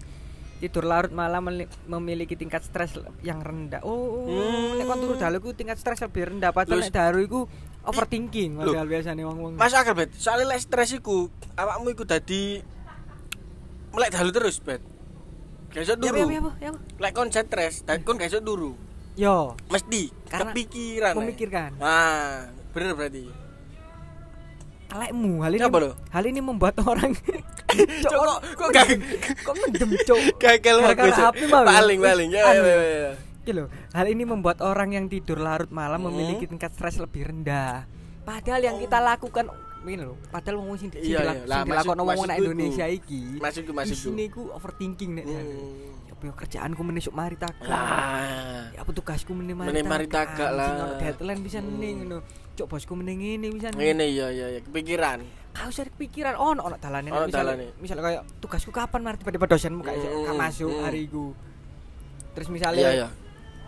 tidur larut malam memiliki tingkat stres yang rendah oh Hmm. nek kon turu dalu tingkat stres lebih rendah padahal nek daru iku overthinking padahal biasanya wong-wong Masuk akal, Bet. Soalnya lek stres iku, awakmu iku dadi melek dalu terus, Bet. Gak iso ya turu. ya ya apa, ya apa? Lek kon stres, dan kon gak iso turu. yo Mesti Karena kepikiran. ae. memikirkan Ah, bener berarti. Hal ini Apa lo? hal ini membuat orang *laughs* *laughs* Cok, kok- kok gak- kok mendem cok Gagal ya? Paling paling ya. Anu. ya, ya, ya. Lho, hal ini membuat orang yang tidur larut malam Hmm. memiliki tingkat stres lebih rendah padahal yang kita lakukan ini lho padahal wong sing Iya, iya. Wong nang maksudku Indonesia iki Masukku masukku. isine iku overthinking nek Hmm. Yo kerjaanku menisuk mari tagak Lah. ya apa tugasku meneh mari Meneh mari tagak lah. Ono deadline bisa Hmm. ning ngono cok bosku meneh ngene bisa Ngene iya iya iya kepikiran. kau usah kepikiran oh ono ono dalane Ono misal dalane. misal kayak tugasku kapan mari tiba-tiba dosenmu kayak Hmm, gak masuk hmm. hari iku terus Iya misalnya iya.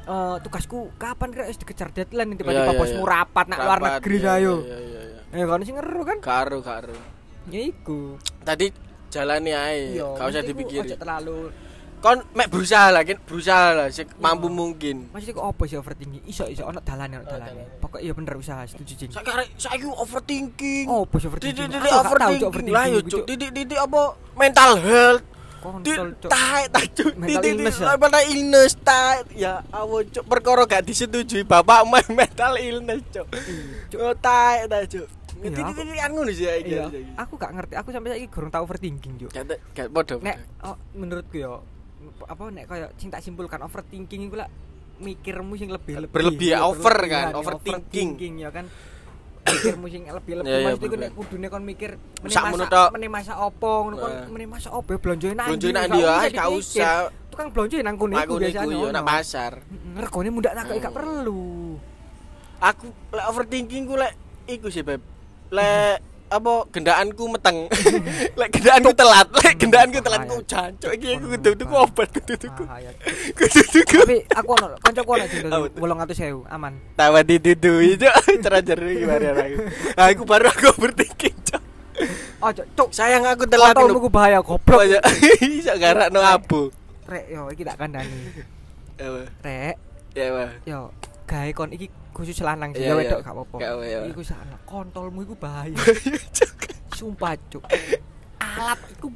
eh, tugasku kapan kira wis dikejar deadline Iya, tiba-tiba iya, bosmu iya. rapat nak luar negeri iya, ayo Iya iya iya. ya kan sing ngeru kan Karo karo. ya iku Tadi jalani ae, Iya, gak usah dipikirin. ojo terlalu Kon mek berusaha lah, berusaha lah sek mampu mungkin. maksudnya kok apa sih overthinking? Iso iso ono dalane ono dalane. pokok iya bener usaha setuju jing Saiki arek saiki overthinking. oh apa sih overthinking? Tahu, Cuk, overthinking. lah yo, Cuk. Titik-titik apa? Mental health. kontol cuk. taek ta cuk. Titik- ya? mental illness taek ya awo cuk? Perkara gak disetujui bapak main *laughs* mental illness cuk. Oh taek ta cuk. Iya, aku- titik-titikan ngono sih iki iya. aku gak ngerti. Aku sampai saiki gurung tau overthinking cuk. Gak gak podo nek oh, menurutku yo apa nek kaya sing tak simpulkan overthinking iku lah mikirmu sing lebih lebih Berlebih, Iya, over berlebihan, kan, ya, overthinking. ya kan mikirmu sing lebih lebih Iya, iya, maksudku bener. nek kudune kon mikir meneh Sak masa menut tok. meneh masa opo ngono kon Nah. meneh masa opo blonjoe nang Blonjoe nang usah gak dipikir. usah. tukang blonjoe nang kono aku iku biasane yo ono. nak pasar Mm, regane mundak tak gak Hmm. perlu aku lek overthinking ku lek iku sih beb lek apa gendaanku meteng. *laughs* Lek gendaanku telat lek gendaanku telat ku jancuk iki aku kudu tuku obat kudu tuku. *laughs* Kudu tuku. Tapi aku ono kancaku ono tuh? 800.000 aman. Tawa didudui cuk. Terajar gimana aku aku baru aku cuk. Ojo cuk sayang aku telat Kontolmu ku bahaya goblok. Pokoknya *laughs* iso garakno abu. Rek yo iki tak kandhani. Wah. rek. Ya yo gawe kon iki khusus lanang sih Iya, ya iya. wedok gak apa-apa iya. iku sana kontolmu iku bahaya. *laughs* Sumpah cuk. Alat iku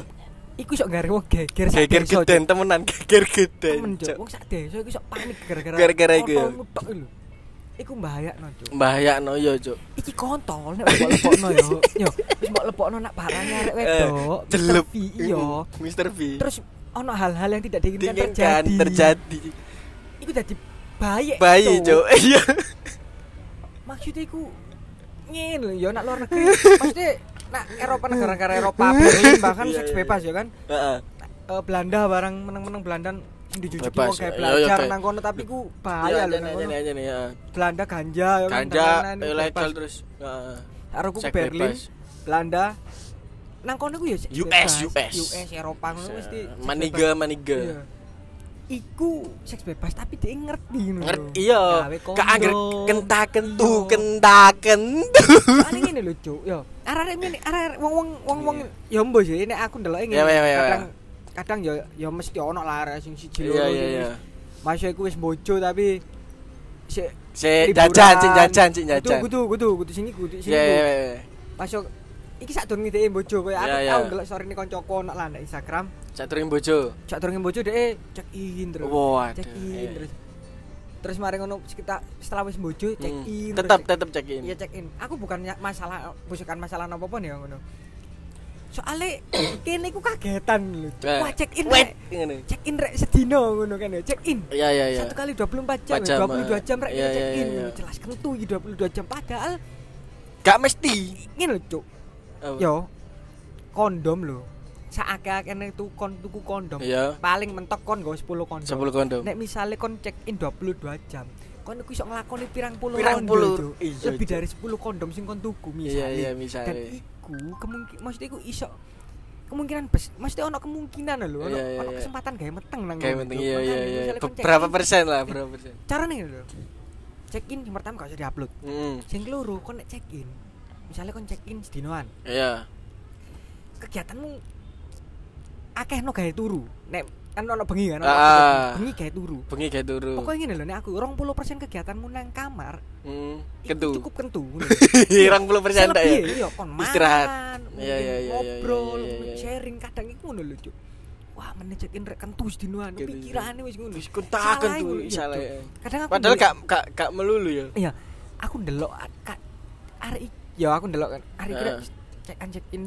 *coughs* iku sok gare wong geger sak geger geden temenan geger geden temen cuk. wong sak desa iku sok panik gara-gara Gara-gara iku iku bahayakno cuk. Bahayakno yo cuk. Iki kontol nek mbok lepokno yo. Yo wis mbok lepokno nak barang arek wedok Eh, jelep. Mr. V, iya. *laughs* Mr. V. Terus ono hal-hal yang tidak diinginkan diinginkan terjadi. terjadi. Iku dadi bayi bayi cuk. *laughs* Iya. Maksudnya ngene lho ya nak luar negeri. Maksudnya nak Eropa negara-negara Eropa Berlin *laughs* bahkan Iya, seks iya. bebas ya kan? Heeh. Eh, Belanda barang meneng-meneng Belanda Bebas, wong kayak iya, belajar iya, nang kono tapi ku bahaya lho nang kono. aja nih ya Belanda ganja ya kan ganja ilegal terus. Heeh. Karo ku ke Berlin bebas. Belanda nang kono ku ya US. US. US Eropa ngono mesti maniga maniga. Iya. Iku seks bebas tapi dia ngerti ngono. ngerti iya. Gak angger kenta kentu kenta kentu. Soalnya ngene lho, Cuk. Yo, arek ngene, arek wong-wong wong-wong yo mbo sih nek aku ndelok ngene. Iya, iya, iya, Kadang kadang yo yo mesti ono lah arek sing siji loro iya iya. Masuk iku wis bojo tapi si liburan. jajan sing jajan sing jajan. Kudu kudu kudu sing iku, kudu. iya Masuk iki sak durung ngideki bojo koyo aku tau ndelok story ne kancaku ono lah Instagram. Sak turun bojo Sak durung bojo dhek check in terus. Waduh, Check in terus. Terus mari ngono kita setelah wis bojo check Hmm, in. tetap tetap check in Iya check in. Aku bukan ya- masalah bukan masalah apa-apa nih ngono. Soale *coughs* kene iku kagetan lho. Eh, Wah check in rek. Check in rek sedino ngono kan ya. Check in. Iya iya iya. Satu kali 24 jam, Empat jam, ya, 22 jam rek kita check iya, in. iya. Jelas kentu iki 22 jam padahal Gak mesti. ngene lho, Cuk. Apa? Yo. Kondom lho. Saakeh-akehne tuku kon tuku kondom. Iya. Paling mentok kon nggo 10 kondom. 10 kondom. Nek misale kon check in 22 jam, kon iku iso nglakoni pirang puluh Pirang puluh, iya, Lebih dari 10 kondom sing kon tuku Iya misale. iya Dan misalnya. iku kemungkinan maksudnya iku iso kemungkinan bes maksudnya ono kemungkinan lho ono Iya, iya, ono iya. kesempatan gawe meteng nang penting Cuk. iya iya iya. misalnya Berapa persen lah, berapa persen? carane lho check in yang pertama gak usah diupload Hmm. sing keloro kon nek check in misalnya kon check in sedinoan Iya. kegiatanmu akeh no gawe turu nek kan ono bengi kan ono Ah. in. bengi gawe turu Bengi kayak turu. pokoknya ngene lho nek aku 20% kegiatanmu nang kamar Hmm. Kentu. cukup kentu *laughs* Hirang puluh persen tak ya. Selebih, iya kon Istirahat. Iya, iya, iya, iya, ngobrol iya, iya, iya. sharing kadang iku ngono lho cuk wah meneh check in rek kentu sedinoan Gitu, pikirane wis ngono Wis iku, iya, salah. Ya. kadang aku Padahal gak gak gak melulu ya. iya aku ndelok arek ya aku ndelok kan arek iki Cek ae, cek ya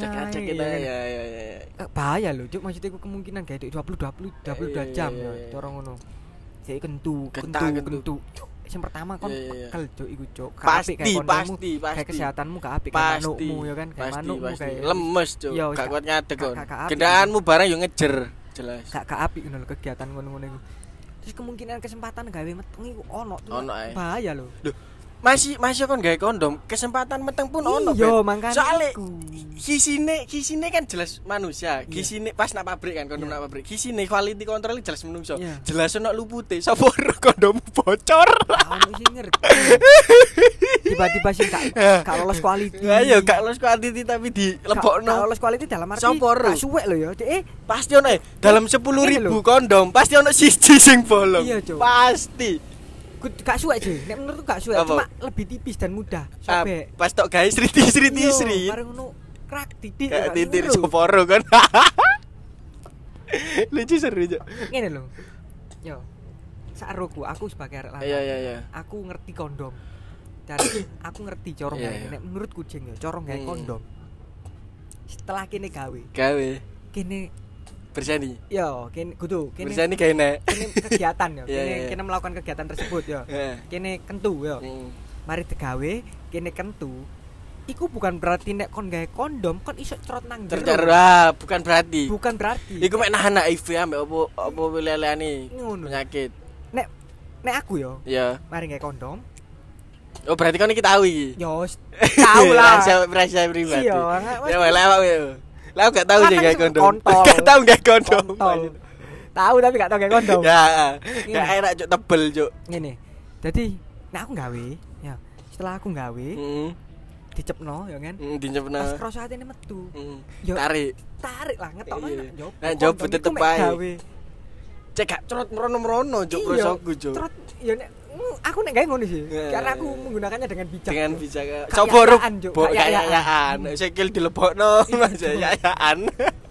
kita kan. ya ya ya. ya. Eh, bahaya lho cuk maksudnya iku kemungkinan gawe 20 20 22 Iya, jam iya, ya iya. cara ngono jadi kentu kentu kentu. yang pertama kon Iya, iya, iya. pekel cuk iku cuk Pasti kayak kondommu, pasti kayak pasti. kesehatanmu gak apik kayak Pasti. manukmu ya kan kayak Pasti manukmu pasti. kayak Lemes, Cuk. Iya, Gak kuat ngadeg kon. Kendaraanmu barang yo ngejer. Jelas. gak gak apik ngono kegiatan ngono-ngono iku terus kemungkinan kesempatan gawe meteng iku ono tuh bahaya lho Masih masih kon gawe kondom, kesempatan meteng pun ono. iya Bet. makanya Soale iku. Gisine, gisine kan jelas manusia. Iya. Gisine pas nak pabrik kan kondom Iya. nak pabrik. Gisine quality control jelas menungso. Iya. Jelas ono lupute. Sapa kondom bocor. *laughs* Gak ono sing ngerti tiba-tiba sing gak gak lolos quality Ayo gak los quality tapi di Gak- gak lebokno. lolos quality dalam arti gak suwek lho ya eh Pasti ono eh, dalam 10.000 Ini lho. kondom pasti ono siji sing bolong. Iya. Pasti. Gak suwek sih nek menurutku gak suwek Apa? cuma lebih tipis dan mudah. Ah, sobek. pas tok guys sriti sriti Iya, sri. bareng ngono krak titik titir ngeru. soporo kan. *laughs* lucu seru cok ngene lho. Yo. Saroku aku sebagai arek lanang. Iya iya iya. Aku ngerti kondom. Dari *coughs* aku ngerti corong Iya, gawe. iya. nek menurutku jeng ya corong gawe Hmm. kondom. Setelah kene gawe. Gawe. Kene bersani? Yo kene kudu. Kene bersani nek. kene kegiatan yo *laughs* Iya, kene iya. kene melakukan kegiatan tersebut yo Heeh. kene kentu yo Hmm. mari digawe kene kentu. Iku bukan berarti nek kon gawe kondom kon iso cerot nang jero. Tercar ah, bukan berarti. Bukan berarti. Iku mek nahan HIV ambek apa lele-lele ngono. penyakit. Nek nek aku yo ya mari gawe kondom. Oh berarti kan iki tahu iki? Yo tahu *laughs* lah. Rahasia rahasia pribadi. Iya, Ya wae lewat yo. Lah gak tahu sih kan gak sing kondom. kontol. Gak tahu gak kondom. Kontol. tahu tapi gak tau gawe kondom Ya, Ini. gak enak cuk tebel cuk. ngene jadi nek aku gawe ya setelah aku gawe Heeh. dicepno ya kan Heeh, dinyepna. pas kroso atene metu. Yo. Tarik. tarik lah ngetokno Iya. njaba Kondom tetep ae. Cek gak cerot merono-merono cuk Iya, prosoku cuk. Terus ya nek mm, aku nek gawe ngono sih Iya. karena aku menggunakannya dengan bijak Dengan bisa Gak coba yayaan. yayaan. Sikil dilebokno Mas Cuk. yayaan.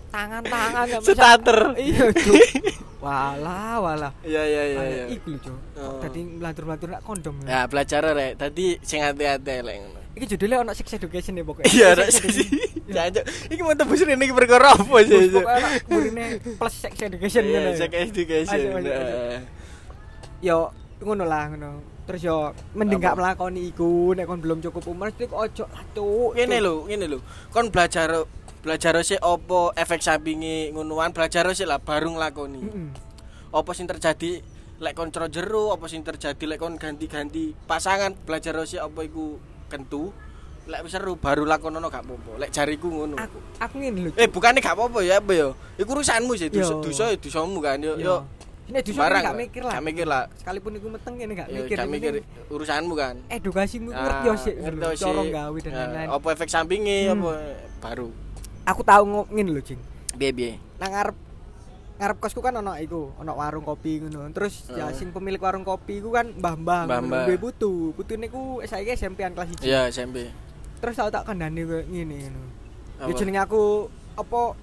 tangan-tangan bisa- Starter. iya cuk *laughs* walah walah Iya iya iya iya. iku lho cuk Oh. dadi melantur-melantur nak kondom Ya belajar rek. Tadi sing hati-hati lek ngono. iki judulnya ono sex education ya pokoknya Iya, rek. *laughs* Ya. Iki mau tebus rene iki perkara apa sih? Pokoknya plus sex education Iya, ya. sex education. Nah. yo ngono lah ngono terus yo mending gak melakoni iku nek kon belum cukup umur itu ojo cuk Ngene lho, ngene lho. Kon belajar belajar sih opo efek sampingi ngonoan belajar sih lah baru nglakoni. Heeh. Apa sing terjadi lek kon cero jero, apa sing terjadi lek kon ganti-ganti pasangan belajar sih apa iku kentu. Lek seru baru lakonono gak apa-apa. Lek jariku ngono. aku aku ngene lho Eh bukannya gak apa-apa ya apa ya? Iku urusanmu sih, dosa dosa dosamu kan yo. Yo. Ini dusun barang gak mikir lah. Gak mikir lah. Sekalipun iku meteng ngene gak Yo, mikir. gak mikir urusanmu kan. Edukasimu Ah, ngerti yo sih. Cara gawe dan Ya, lain-lain. Apa efek sampingnya Hmm. apa baru. Aku tahu ngo- ngene lho, Jing. Piye piye? Nang ngarep ngarep kosku kan ono iku, ono warung kopi ngono. Terus ya Heeh. sing pemilik warung kopi iku kan mbah-mbah, duwe putu. Putune ku saiki SMP-an kelas 1. Iya, SMP. Terus tau tak kandhani koyo ngene ngono. Ya jenenge aku apa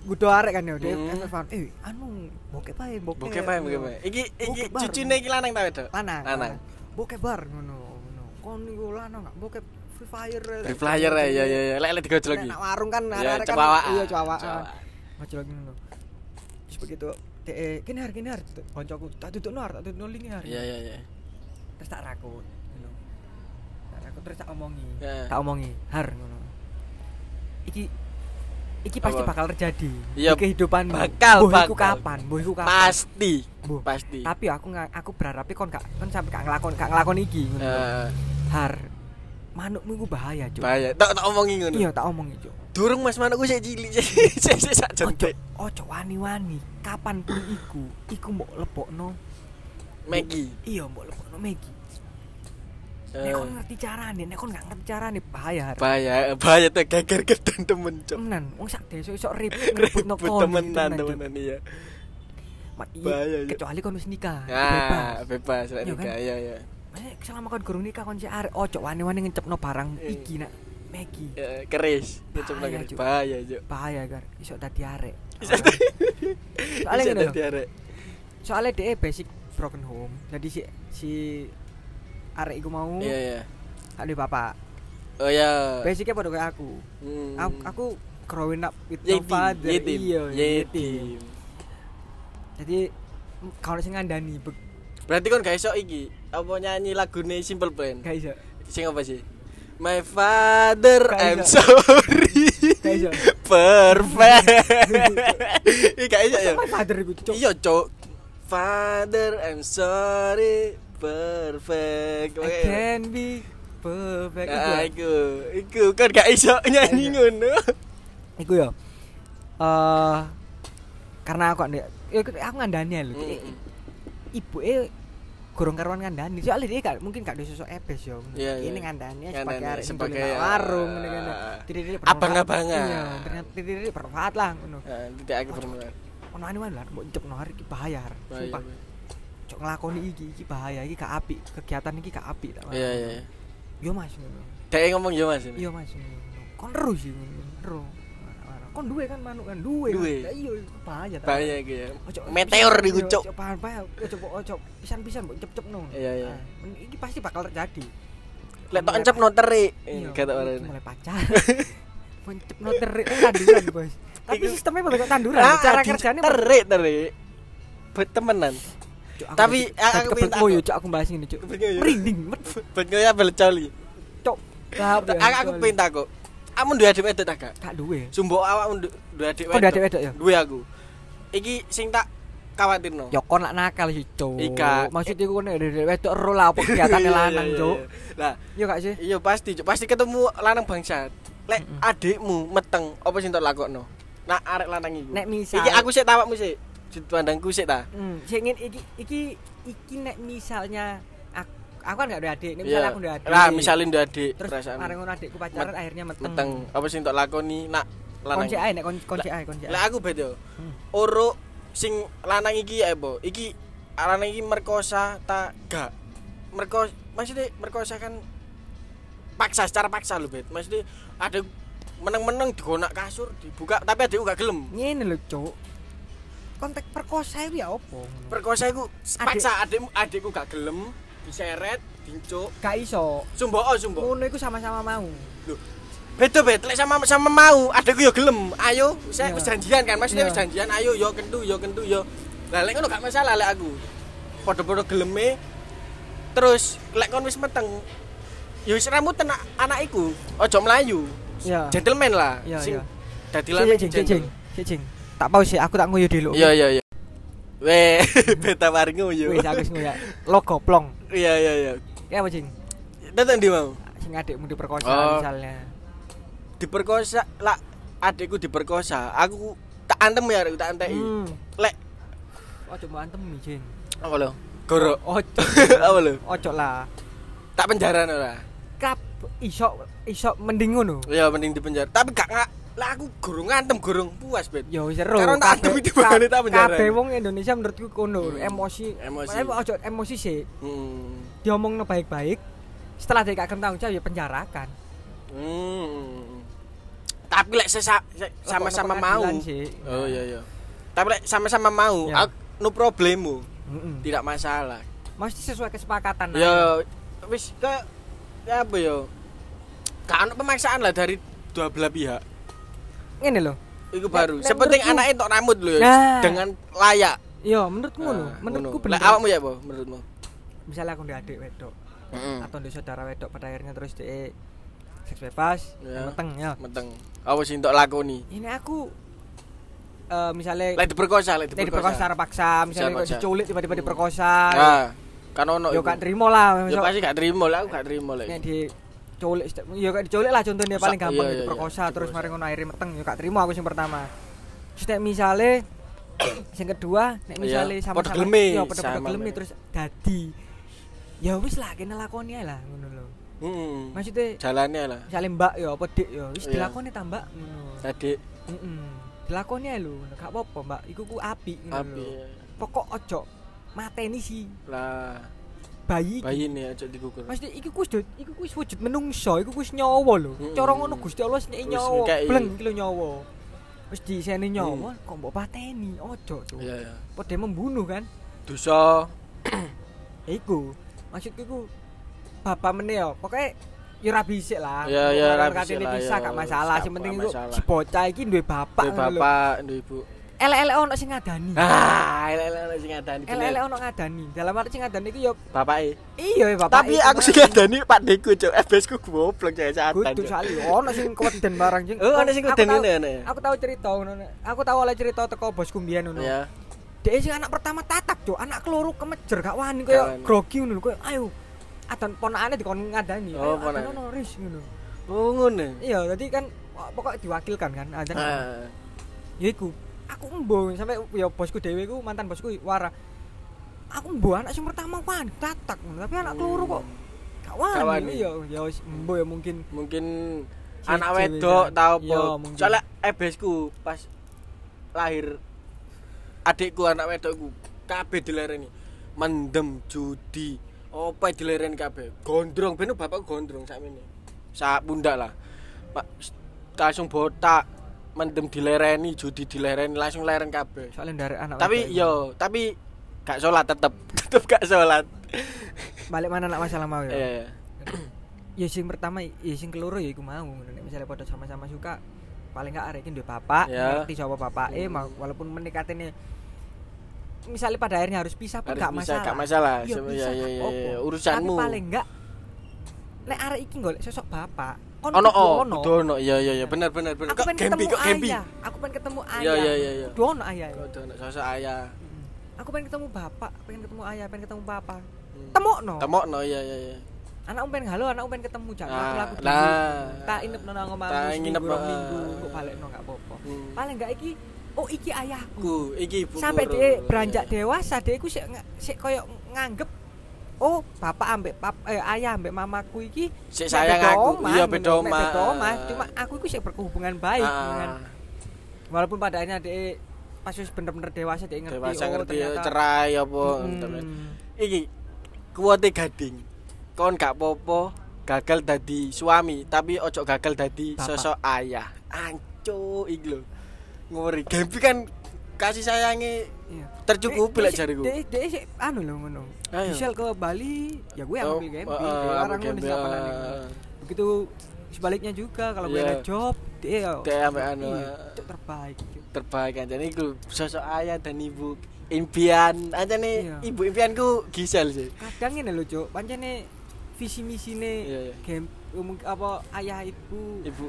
Gudo arek kan ya, dia Hmm. FF-an. Eh, anu, bokep ae, bokep. Bokep ae, bokep ae. Iki iki cucune iki lanang ta wedok? Lanang. Lanang. Bokep bar ngono, ngono. Kon niku lanang gak bokep Free Fire. Free flyer ya ya ya. Lek lek digojol iki. nak warung kan Ya, arek-arek kan iya. Cewawaan. Ngajak lagi ngono. Begitu DE kene har kene har koncoku tak dudukno har tak dudukno linge har. Iya iya iya. Terus tak rakut ngono. Tak rakut terus tak omongi. Ya. Tak omongi har ngono. Iki iki pasti bakal terjadi Iya, di kehidupanmu. bakal, Boh, iku kapan? Boh iku kapan? Pasti. Bu. Pasti. Tapi aku nggak aku berharap kon gak kon sampai gak ngelakon gak ngelakon iki. Eh, Har manukmu iku bahaya, Cuk. bahaya. Tak tak omongi ngono. Iya, tak omongi, Cuk. Durung Mas manukku sik cilik sik sik sak Ojo, jentik. ojo wani-wani. Kapan pun iku, iku mbok lebokno. Maggie. Iya, mbok lebokno Megi. Nek Eh, kon ngerti carane, nek kon gak ngerti carane bahaya. Har. bahaya bahaya tuh geger gedan *laughs* temen cok. Temenan, wong sak desa iso ribut *laughs* ngerebutno Rebut kon. temenan temenan iya. Iya, Bahaya. Kecuali kon wis nikah. Ah, bebas lek Iya kan? nikah iya iya. Maksudnya selama kon gurung nikah kon sik arek ojo wani-wani ngecepno barang Eh. iki nak Megi. Ya, keris. Ngecep Bahaya, keris. Cuk. Bahaya, Cuk. Bahaya gar, iso dadi arek. *laughs* Soalnya ngene lho. Soalnya dia basic broken home. Jadi si si arek iku mau Iya, iya. ada bapak. Oh ya. Basicnya pada kayak aku. Hmm. Aku, aku growing up with no father. yetim, Iya, yetim. Jadi kalau sing ngandani be- Berarti kon gak iso iki, apa nyanyi lagune Simple Plan? gak iso. Sing apa sih? My father, I'm sorry. Perfect. Iki gak iso *laughs* *laughs* ya? Sama father iku. Iya, Cuk. Father, I'm sorry. Perfect. I can be perfect. Nah, ya. iku, iku kan gak iso *laughs* nyanyi Gak iso. ngono. Iku ya. Eh karena aku ndek ya aku ngandani lho. Mm. Ibu eh gorong karuan ngandani. Soalnya dia gak mungkin gak ada sosok ebes yo. Iya, Ini iya. ngandani sebagai arek sing sebagai, dolen nang warung ah. Titik-titik abang-abangan. Iya, ternyata titik-titik bermanfaat lah ngono. Nah, tidak aku bermanfaat. Ono anu lah mbok njepno hari iki. Bahaya, Sumpah. Nglakoni iki iki bahaya, iki gak apik. Kegiatan iki gak apik tak. Iya, iya. iya. Yo Mas. Dek ngomong ya Mas. Iya Mas. Kon ero sih. Ero. kon duwe kan manuk kan duwe. Duwe. Lah iya bahaya ta. bahaya iki ya Ojo- meteor pisan- iku iya, cuk Ojo bahaya bahaya. Ojo ojo pisan-pisan mbok cep-cepno. Iya, iya. Ah, men- Iki pasti bakal terjadi. lek tok encep no terik Iya, kata mulai- orang mulai pacar. *laughs* Mencepno terik eh, tanduran, Bos. Tapi sistemnya bakal tanduran. Ah, Cara kerjanya terik terik temenan Tapi, aku ngoyo, aku. Cuk, aku bahas ini, Cuk. Merinding, buat ya Cuk. Lah, apa ya, aku aku pengen takut kamu dua adik wedok tak gak Gak duwe. sumbo awakmu du- dua adik Kok dua adik wedok ya? duwe aku iki sing tak khawatir no Ya kon lak nakal sih, Cuk. Ika. Maksudnya ku nek dari wedok ero lah apa kegiatane lanang, Cuk. lah Iya gak sih? iya pasti Cuk. pasti ketemu lanang bangsat lek adikmu meteng apa sing tak lakokno nak arek lanang iku Nek misal- iki aku sik tawakmu sik sudut pandangku sik ta Hmm, sing ngene iki iki iki nek misalnya aku, aku kan gak ada adik, nek misalnya Iya. aku ada adik. lah misalnya ndak adik terus perasaan mari ngono adikku pacaran akhirnya meteng. meteng apa sing tak lakoni nak lanang Konci ae nek kon konci ae konci ae. Lah aku beda. Hmm. Oro sing lanang iki ya, Bo. Iki lanang iki merkosa ta gak? Merkosa maksudnya merkosa kan paksa secara paksa lho, Bet. Maksudnya ada meneng-meneng digonak kasur, dibuka tapi adekku gak gelem. Ngene lho, Cuk. Konteks perkosa itu ya opo? Perkosa iku paksa adekmu adekku gak gelem, diseret, dincuk. Gak iso. Sumbo oh sumbo. Ngono iku sama-sama mau. Loh, Beda bet, lek sama sama mau, adekku yo gelem. Ayo, saya Iya. wis janjian kan, maksudnya Iya. wis janjian, ayo yo kentu, yo kentu, yo. Lah lek ngono gak masalah lek aku. Padha-padha geleme. Terus lek kon wis meteng, yo wis rambutan anak anak iku. Ojo melayu. Iya. Gentleman lah. Iya, Sing iya. Dadi lanang sik, sik, gentle. Tak pause sih, aku tak nguyu dulu. Iya iya iya. Weh, *laughs* beta mari nguyu. Wis aku nguyu. Logo plong. Iya iya iya. Ya apa, Cing? Datang di mau. Sing adikmu diperkosa Oh. misalnya. Diperkosa lah adikku diperkosa. Aku tak antem ya, aku tak anteki. Hmm. Lek Ojo mbok antem, Cing. apa lo? Goro. Ojo. *laughs* apa lo? Ojo lah. Tak penjara ora. Kap iso iso mending ngono. Ya mending di penjara. Tapi gak lah aku gurung ngantem gurung puas, Bet. Ya wis seru. Karena tak adem itu bangane tak penjara. Kabeh wong Indonesia menurutku kono, Hmm. emosi. Emosi. Ojo emosi sih. Hmm. Diomongno baik-baik. Setelah dia gak tanggung jawab ya penjarakan. Hmm. Tapi lek sesa- se- sama-sama mau. sih. Oh iya iya. Tapi lek sama-sama mau, Ya. aku no problemu. Heeh. Tidak masalah. Mesti sesuai kesepakatan. aja. Ya wis ke ya apa ya? Ono pemaksaan lah dari dua belah pihak. Ngene lho. Iku Nek- baru. nek Sepenting anaknya tok rambut lho ya, Nah. dengan layak. Iya, menurutku ngono. Nah, Menurutku bener. Lek awakmu ya apa menurutmu? Misalnya aku ndek adik wedok Heeh. atau ndek saudara wedok pada akhirnya terus dia seks bebas, Ya. meteng ya. Meteng. Apa sih untuk lakoni? Ini aku eh misalnya Lek diperkosa, lek Dia diperkosa secara paksa, misalnya kok diculik tiba-tiba diperkosa. Nah, kan ono. Yo gak terima lah, misal pasti gak terima lah, aku gak terima lah. nek diculik, yo gak diculik lah contohnya paling gampang iya, iya, diperkosa iya, terus mari ngono akhirnya meteng yo gak terima aku sing pertama. Terus nek misale *coughs* sing kedua nek Iya, misale padha sama-sama geleme, yo padha-padha geleme terus dadi ya wis lah kene lakoni ae lah ngono lho. Heeh. Maksudnya Jalannya lah. misalnya mbak yo apa dik yo wis Iya. dilakoni ta mbak ngono. Tadi Heeh. Dilakoni ae lho, gak apa-apa mbak, iku ku apik ngono api lho. Pokok ojo mateni si lah bayi bayi nih aja digugur. Maksudnya iki kuwi wujud, iki kuwi wujud menungso, iku kuwi nyawa lho. Mm-mm. Cara ngono Gusti Allah sing Wis nyawa. Bleng iki lho nyawa. Wis disene nyawa, kok mbok pateni, ojo tuh. Iya ya. Padha membunuh kan. Dosa. Ya *clears throat* iku. Maksudku iku bapak meneh yo. Pokoke yo ra bisik lah. Ya, ya, ra bisik Katene lah, bisa ya. gak masalah, sing penting iku si bocah iki duwe bapak Duwe bapak, duwe ibu. Elek-elek ono sing ngadani. Ah, elek-elek sing ngadani. Elek-elek ono ngadani. Dalam arti sing ngadani iki yo Bapake. iya ya bapak. Tapi aku sing ngadani Pak Deku, Cuk. FBS ku goblok cewek satan. Kudu sali ono sing keweden barang jeng. *laughs* Oh, ana sing keweden ngene. Aku tahu cerita ngono. Aku tahu oleh cerita teko bosku mbiyen ngono. Ya. Dia sing anak pertama tatap, Cuk. Anak keloro kemejer gak wani koyo grogi ngono koyo ayo. Adon ponakane dikon ngadani. Oh, ponakane. ono ris ngono. Oh, ngono. Iya, tadi kan pokoknya diwakilkan kan. Adon. Ah. Ya iku. Aku embo sampai ya bosku dhewe iku mantan bosku wara. Aku embo anak sing pertama wan tatak tapi anak keloro kok gak wani. Iya, ya wis embo ya mungkin. Mungkin anak wedok tau apa. mungkin. Soalnya FBS ku pas lahir adikku anak wedokku kabeh dilereni. Mendem judi apa dilereni kabeh? Gondrong ben bapak gondrong sakmene. Sak pundak lah. Pak langsung botak mendem dilereni, judi dilereni, langsung leren kabeh. soalnya dari anak Tapi yo, tapi gak sholat tetep, *laughs* tetep gak sholat. balik mana nak masalah mau ya iya. *clears throat* ya sing pertama ya sing keloro ya iku mau nek misalnya pada sama-sama suka paling gak arek iki duwe bapak Ya. ngerti sapa bapak eh Hmm. walaupun mendekatnya misalnya pada akhirnya harus pisah pun Harus gak bisa, masalah gak masalah. Bisa, gak iya, iya, apa-apa. iya. Urusanmu. tapi paling enggak nek arek iki golek sosok bapak kon Ono oh, ono. kudu ono. Iya, iya, iya, bener bener bener. aku pengen ketemu ayah aku pengen ketemu ayah Iya, iya, iya, iya. kudu ono ayah ya. Kudu ono sosok ayah. aku pengen ketemu bapak pengen ketemu ayah pengen ketemu papa Hmm. temokno Temokno iya iya iya. anak pengen halo anak pengen ketemu jangan Nah, aku laku nah. tak inep nang omahmu Tak nginep, ah. minggu kok balekno gak apa-apa Hmm. paling enggak iki oh iki ayahku Ku, iki ibu. sampai dia beranjak Iya. dewasa dia iku sik sik koyo nganggep oh bapak ambek pap eh, ayah ambek mamaku iki mek sayang aku. Iya beda omah. cuma aku iku sik berhubungan baik Ah. dengan walaupun pada akhirnya dia pas wis bener-bener dewasa dia ngerti dewasa oh ngerti ya, ternyata cerai apa Mm. temen. Iki kuwate gading. Kon gak popo gagal dadi suami, tapi ojo gagal dadi sosok ayah. Anco iki lho. Ngori. Gempi *laughs* kan kasih sayangi iya tercukupi lek jariku. dia dia sik anu lho ngono. Gisel ke Bali ya gue yang Oh, ambil Gempi dia ambil larang eh. begitu sebaliknya juga kalau gue Iya. ada job dia ya Dia ambek anu, iya, eh. itu terbaik Cuk. terbaik kan jadi iku sosok ayah dan ibu impian aja nih Iya. ibu impianku Gisel sih kadang ini lho cuk pancene visi misine Iya, iya. game umum- apa ayah ibu ibu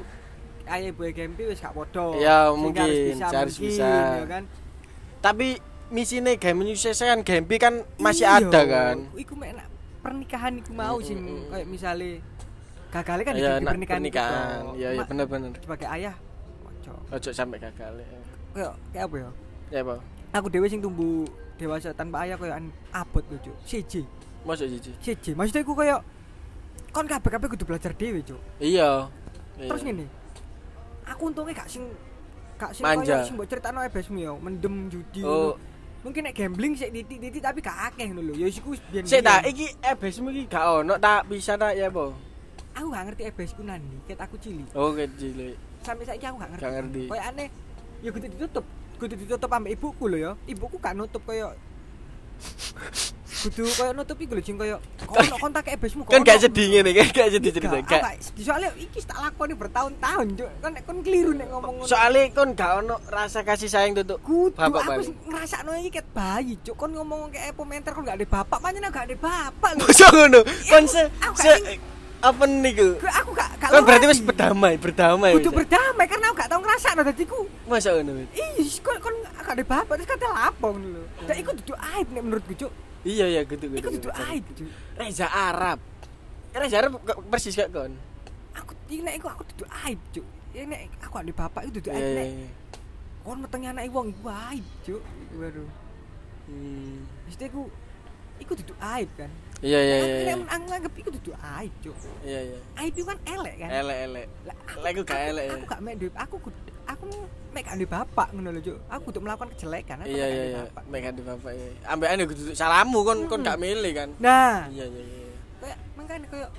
ayah ibu Gempi wis gak podo Ya, mungkin, harus mungkin, bisa. ya kan? Tapi misinya game Indonesia kan Gempi kan masih Iya, ada kan? Iku mek nak pernikahan iku mau sing mm, mm. kayak misale gagalnya kan ya di pernikahan, pernikahan. Ya ya Ma- bener-bener. sebagai ayah ojo ojo sampai gagal ya kayak kayak apa ya? Ya apa? Aku dewe sing tumbuh dewasa tanpa ayah kayak an- abot lho cuk siji masuk Cici siji maksudnya iku kayak kon kabeh-kabeh kudu belajar dhewe cuk iya. Iya. terus ngene aku untungnya gak sing gak sing Manja. sing mbok critakno ebesmu ya mendem judi Oh. mungkin nek gambling sik titik-titik tapi gak akeh ngono lho. Ya iku wis biyen sik tak iki ebesmu iki gak ono tak bisa tak ya apa? Aku gak ngerti ebesku nandi ket aku cilik. Oh kecil sampai saiki aku gak ngerti. Gak ngerti. koyo aneh ya kudu ditutup. Kudu ditutup ambek ibuku lho ya. Ibuku gak nutup koyo kudu koyo nutup iku lho sing koyo *laughs* kono kon tak ebesmu kan gak sedih ngene kan gak sedih cerita gak. soalnya iki tak lakoni bertahun-tahun cuk. Kan nek kon keliru nek ngomong ngono. Soalnya kon gak ono rasa kasih sayang tuh kudu bapak aku balik ngerasakno iki ket bayi cuk. Kon ngomong kayak pementer kon gak ada bapak aku gak ada bapak lho. Ngono? Kon se, apa niku? Gue- aku gak gak kan berarti wis berdamai berdamai kudu berdamai karena aku gak tau ngerasakno dadi ku. Masa ngono Wis? kon kon gak ada bapak terus kata lapo ngono lho. Dan iku dudu aib nek menurutku cuk. Iya iya gitu gitu iku dudu aib cuk. Reza Arab. Reza Arab persis gak kon? Aku nek iku aku dudu aib cuk. Ya nek aku ada bapak itu dudu iya aib iya nek iya. kon metenge anak wong iku aib cuk. Baru Hmm. mesti iku iku dudu aib kan iya iya iya Nek iya nek nganggep iku dudu aib cuk iya iya aib itu kan elek kan elek elek Lah, iku gak elek, ya. Aku gak mek duwe- aku aku mek gak bapak ngono lho, Cuk. Aku kudu melakukan kejelekan. aku iya mek gak iya iya. Megan di bapak iya ambek ane kudu salamu kon kon gak milih kan Nah, iya iya iya kayak makanya kayak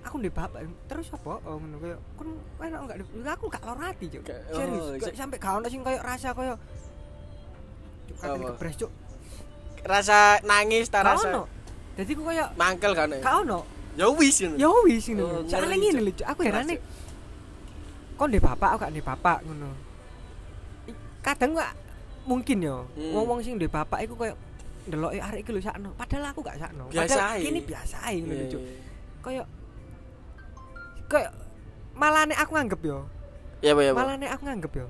aku duwe bapak terus apa oh ngono kayak kon enak gak duwe aku gak lorati, Cuk. Gak- Serius, oh, sampai gak ono sing kayak rasa kayak Cuk, katanya Apa? kebres, Cuk. Rasa nangis ta Gak rasa ono. Jadi aku kayak mangkel kan ya gak ono. ya wis ngono Ya wis ngono. Oh. Soalnya ngeri, ngene lho. Aku herane Cuk. kon duwe bapak, aku gak duwe bapak ngono. Kadang gak mungkin yo, Hmm. wong-wong sing duwe bapak iku koyo ndeloki arek iki lho sakno. Padahal aku gak sakno. Biasa Padahal kene biasa ae ngono lho, Cuk. Koyo koyo malah nek aku nganggep yo. iya iya apa Malah nek aku nganggep yo.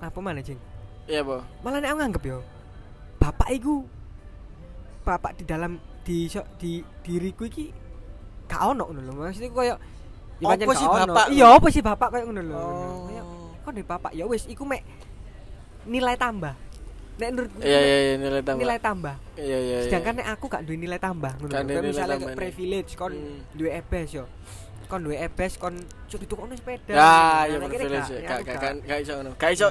Apa mana, Jing? iya apa Malah nek aku nganggep yo. Bapak iku bapak di dalam di di diriku iki gak ono ngono lho. Maksudnya koyo ya pancen sih bapak? Iya, apa sih bapak koyo ngono lho. Oh. Kok di bapak ya wis iku mek nilai tambah. Nek menurutku iya iya iya nilai tambah nilai tambah. iya iya iya. Sedangkan nek aku gak duwe nilai tambah ngono. Lho. misalnya kayak privilege kon Hmm. duwe EBS yo. Kon duwe EBS kon cuk ditukokno sepeda. ya Nah, iya privilege gak, gak aku gak gak. gak gak iso ngono gak iso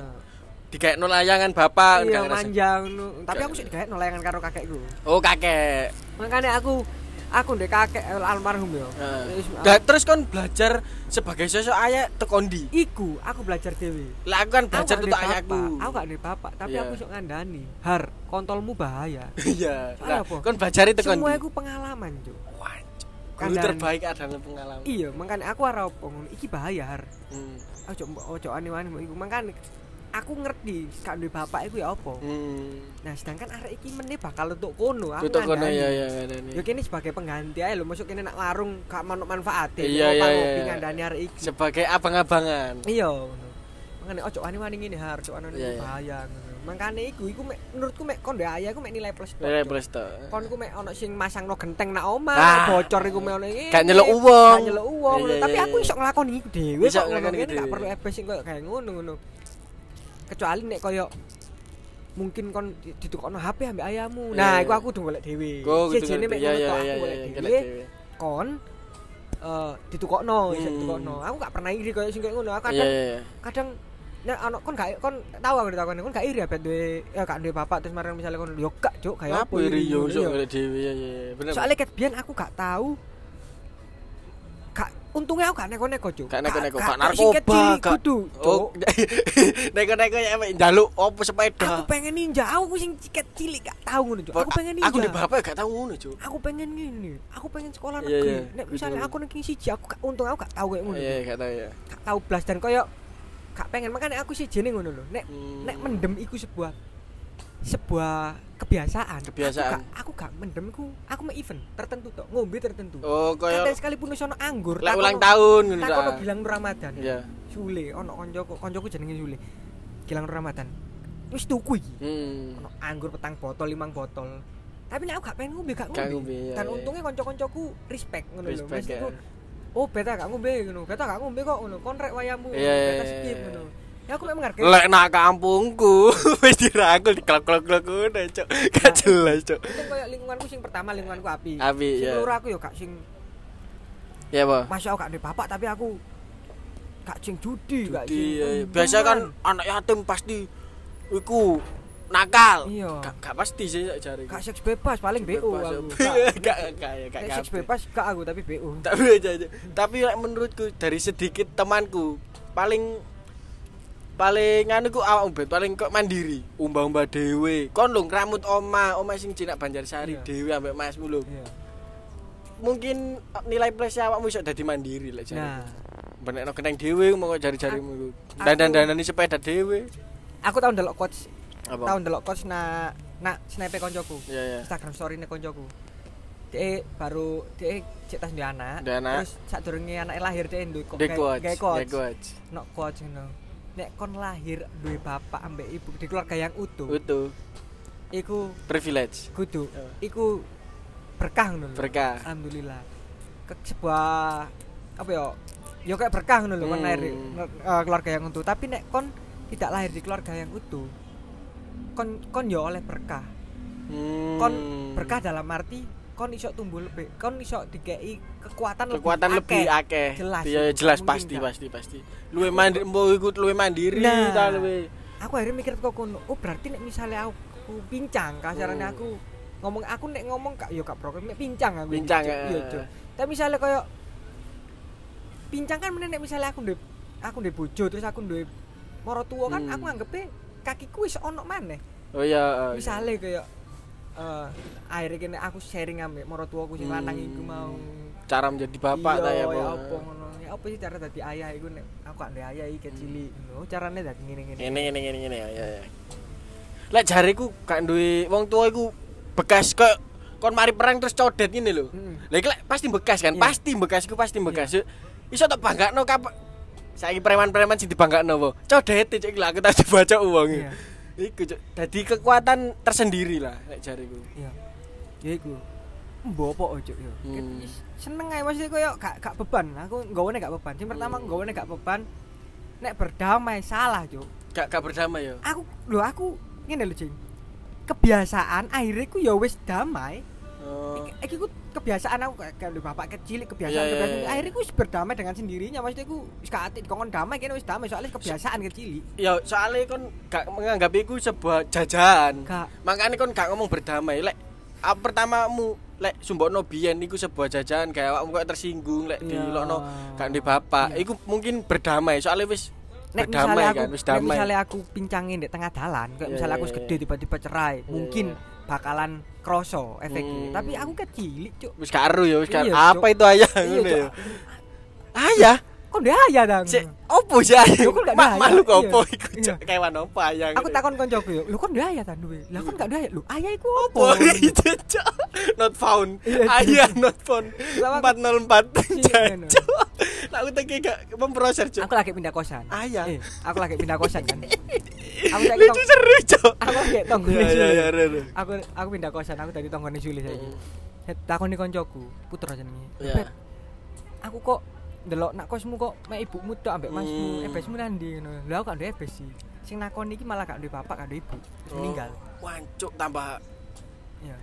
Nah. dikaekno layangan bapak Iya gak ngerasa. manja ngono. Tapi aku sih digawe nolayangan karo kakekku. oh kakek Makanya aku aku ndek kakek eh, almarhum. Heeh. Wis, Nah, terus kon belajar sebagai sosok ayah tekondi. Iku aku belajar dewe. Lah aku kan belajar Aku tuh ayahku. Aku gak ndek bapak, tapi Iya. aku iso ngandani. Har, kontolmu bahaya. *laughs* Iya. Apa? kon belajar tekondi. Semua iku pengalaman, Cuk. Guru terbaik adalah pengalaman. Iya, makanya aku ora opo ngono. Iki bahaya, Har. Hmm. Ojo ojo ani-ani iku. Makanya aku ngerti gak duwe bapak iku ya apa. Hmm. Nah, sedangkan arek iki meneh bakal untuk kono. Aku Tutuk kono ya ya ngandani. Ya kene sebagai pengganti ae lho, masuk kene nak warung gak manut manfaate. Iya, iya, iya. ngandani arek iki. Sebagai abang-abangan. Iya, ngono. Makane ojo ani-ani ngene har, ojo ani Iya, iya. bahaya ngono. Makane iku iku mek menurutku mek kon ndek ayah iku mek nilai plus. tok, Nilai plus to. Kon ku mek ono sing masangno genteng nak omah, Ah. bocor iku mek ono iki. Gak nyeluk uwong. Gak nyeluk uwong. Iya, Tapi aku iya. iso nglakoni iku dhewe kok ngono. Kene gak perlu ebes sing koyo kayak ngono ngono. Kecuali nek koyo mungkin kon di- ditukokno HP ambek ayahmu. Iya, Nah, iya. iku aku udah golek dhewe. Gitu. Sejene mek Iya ngono iya iya aku golek iya. dhewe. kon eh ditukokno, iso Hmm. ditukokno. Aku gak pernah iri koyo sing koyo ngono. Aku Iya kadang iya. iya. kadang nek ana kon gak kon tahu aku ditakoni kon gak iri apa duwe ya gak duwe bapak terus marang misalnya kon yo gak juk kayak Apa iri yo iya. golek dhewe ya ya. Bener. Soalnya ket biyen aku gak tahu gak untungnya aku gak neko-neko juk. Gak neko-neko, gak narkoba, gak- kudu, Oh, Cuk. *laughs* neko-neko ya mek njaluk opo Aku sepeda. pengen ninja, aku sing ciket cilik gak tahu ngono juk. Aku pengen ninja. Aku di bapak gak tahu ngono, Cuk. Aku pengen ngene. Aku pengen sekolah Iya, negeri. iya, Nek misalnya aku negeri siji, aku gak untung aku gak tahu kayak ngono. Iya, Cuk. gak tahu ya. Gak tahu blas dan koyo gak pengen makanya aku sih jeneng ngono lho. Nek Hmm. nek mendem iku sebuah sebuah kebiasaan. Kebiasaan. Aku gak, aku gak mendem iku, aku mau event tertentu tok, ngombe tertentu. Oh, Kadang sekalipun wis ono anggur, lek ulang tahun ngono Tak ta. ono Gilang Nur Ramadan. Iya. Sule, ono koncoku, koncoku jenenge Sule. Gilang Nur Ramadan. Wis tuku iki. Hmm. Ono anggur petang botol, limang botol. Tapi nek aku gak pengen ngombe, gak ngombe. iya, Dan iya. untungnya konco-koncoku respect ngono lho. Respect, Mesti ya. ku, Oh, beta gak ngombe ngono. Beta gak ngombe kok ngono. Kon rek wayahmu. Iya, iya, beta iya, skip iya. ngono. Ya aku mek menghargai. Lek nak kampungku *laughs* wis dirangkul diklok-klok ngono, Cuk. Gak jelas, Cuk. Itu koyo lingkunganku sing pertama lingkunganku api. Api, Sing iya. loro aku yo gak sing Ya, Pak. masuk aku gak ada bapak tapi aku gak sing judi, gak Jadi sing ya, untungan. biasa kan anak yatim pasti iku nakal. Iya. Gak, gak pasti sih jare. gak seks bebas paling Bebas, aku. ya. *laughs* Gak gak ya, gak seks bebas gak aku tapi BO. Tapi aja aja. Tapi lek menurutku dari sedikit temanku paling paling anu ku awak umbet paling kok mandiri umbah-umbah dhewe kon lho ngramut oma oma sing cinak Banjarsari Iya. dhewe ambek masmu lho Iya. mungkin nilai plus awakmu iso dadi mandiri lek jare Nah, benekno kenteng dhewe mau jari-jarimu iku Aku- dandan-dandani sepeda dhewe aku tau ndelok coach, apa tau ndelok coach na na snipe koncoku. iya iya Instagram story ne koncoku. Dia baru dia cek tas dia anak. Duwe anak. Terus saat durungnya anaknya lahir dia kok Dek coach coach. Dek coach coach ngono. Nek kon lahir duwe bapak ambek ibu di keluarga yang utuh, utuh iku privilege kudu Iya. iku berkah ngono berkah Alhamdulillah. Ke sebuah apa ya? Ya kayak berkah ngono lho kon Hmm. lahir di eh, keluarga yang utuh, tapi nek kon tidak lahir di keluarga yang utuh, kon kon ya oleh berkah. Hmm. Kon berkah dalam arti kon iso tumbuh lebih, kon iso dikei kekuatan, kekuatan lebih akeh Jelas iya itu, jelas pasti gak. pasti pasti luwe mandiri mbok ikut luwe mandiri Nah. ta luwe Aku akhirnya mikir kok kono, oh berarti nek misalnya aku pincang, kasarannya Hmm. aku ngomong aku nek ngomong kak yo kak program nek pincang aku Pincang, eh. iya tapi misalnya kayak pincang kan meneh nek misalnya aku ndek aku ndek bojo terus aku ndek moro tua kan Hmm. aku nganggepe kakiku wis ono maneh oh iya eh, misalnya kayak eh akhirnya kene aku sharing ambek tuaku sing lanang Hmm. iku mau. Cara menjadi bapak iya, ta ya ya apa ngono. Ya apa sih cara dadi ayah iku nek aku gak ayah iki cilik. Ngono carane dadi ngene-ngene. Ini ini ini ya ya ya. Lek jariku gak duwe wong tua iku bekas kok kon mari perang terus codet ngene lho. Mm. iki lek pasti bekas kan? Iya. pasti bekas iku pasti bekas. Iso tak banggakno kapan saiki preman-preman sing dibanggakno apa? Codet cek lho aku tak dibaca uang Iya. Iku dadi kekuatan tersendiri lah lek jariku Iya. Ya iku. Apa ojo yo. Hmm. Seneng ae maksudnya koyo gak gak beban. Aku nggawane gak beban. Sing pertama Hmm. nggawane gak beban. Nek berdamai salah, Cuk. gak gak berdamai ya Aku lho aku ngene lho, Jing. Kebiasaan akhirnya ku ya wis damai. Oh. Iki, ku kebiasaan aku kayak kayak bapak kecil kebiasaan Iya, iya, kebiasaan iya. akhirnya ku berdamai dengan sendirinya. Maksudnya ku wis dikongkon damai kene wis damai. Soalnya kebiasaan kecil ya soalnya kon gak menganggap iku sebuah jajahan. Gak. Makanya kon gak ngomong berdamai. Lek ah, pertamamu lek sumbokno biyen iku sebuah jajan kayak awakmu kok tersinggung lek Iya. dilokno gak ndek bapak. Iya. iku mungkin berdamai. Soalnya wis nek berdamai misalnya aku kan wis nek damai. misalnya aku pincangin di tengah jalan kayak Iya, misalnya iya, aku iya. segede tiba-tiba cerai mungkin bakalan kroso efeknya. Hmm. tapi aku kecil cuk. Wis karo ya wis Iya, apa itu ayah? Iya ngono ya ayah kok dia ayah dang Cek, opo ayah? Yo, kok gak Ma- ada ayah? Makhluk Iya. opo iku Iya. Kewan opo ayah? aku takon koncoku yo lu dia ayah tan duwe lah kan gak ada ayah lu ayah iku opo *laughs* not found. Iya. Ayah not found. Lah, aku- 404. Iya, no. Cuk. Lah aku teki gak memproses Cuk. aku lagi pindah kosan Ayah. aku lagi pindah kosan kan *laughs* aku lagi Lucu seru Cuk. aku lagi tonggone aku aku pindah kosan aku tadi tonggone Suli saiki takoni koncoku putra jenenge aku kok ndelok nak kosmu kok mek ibumu tok ambek masmu? Hmm. ebesmu nandi ngono. Lha aku gak ndek ebes sih. Sing nakoni iki malah gak ndek bapak gak ndek ibu. Wis Oh. meninggal. Wancuk tambah. Iya.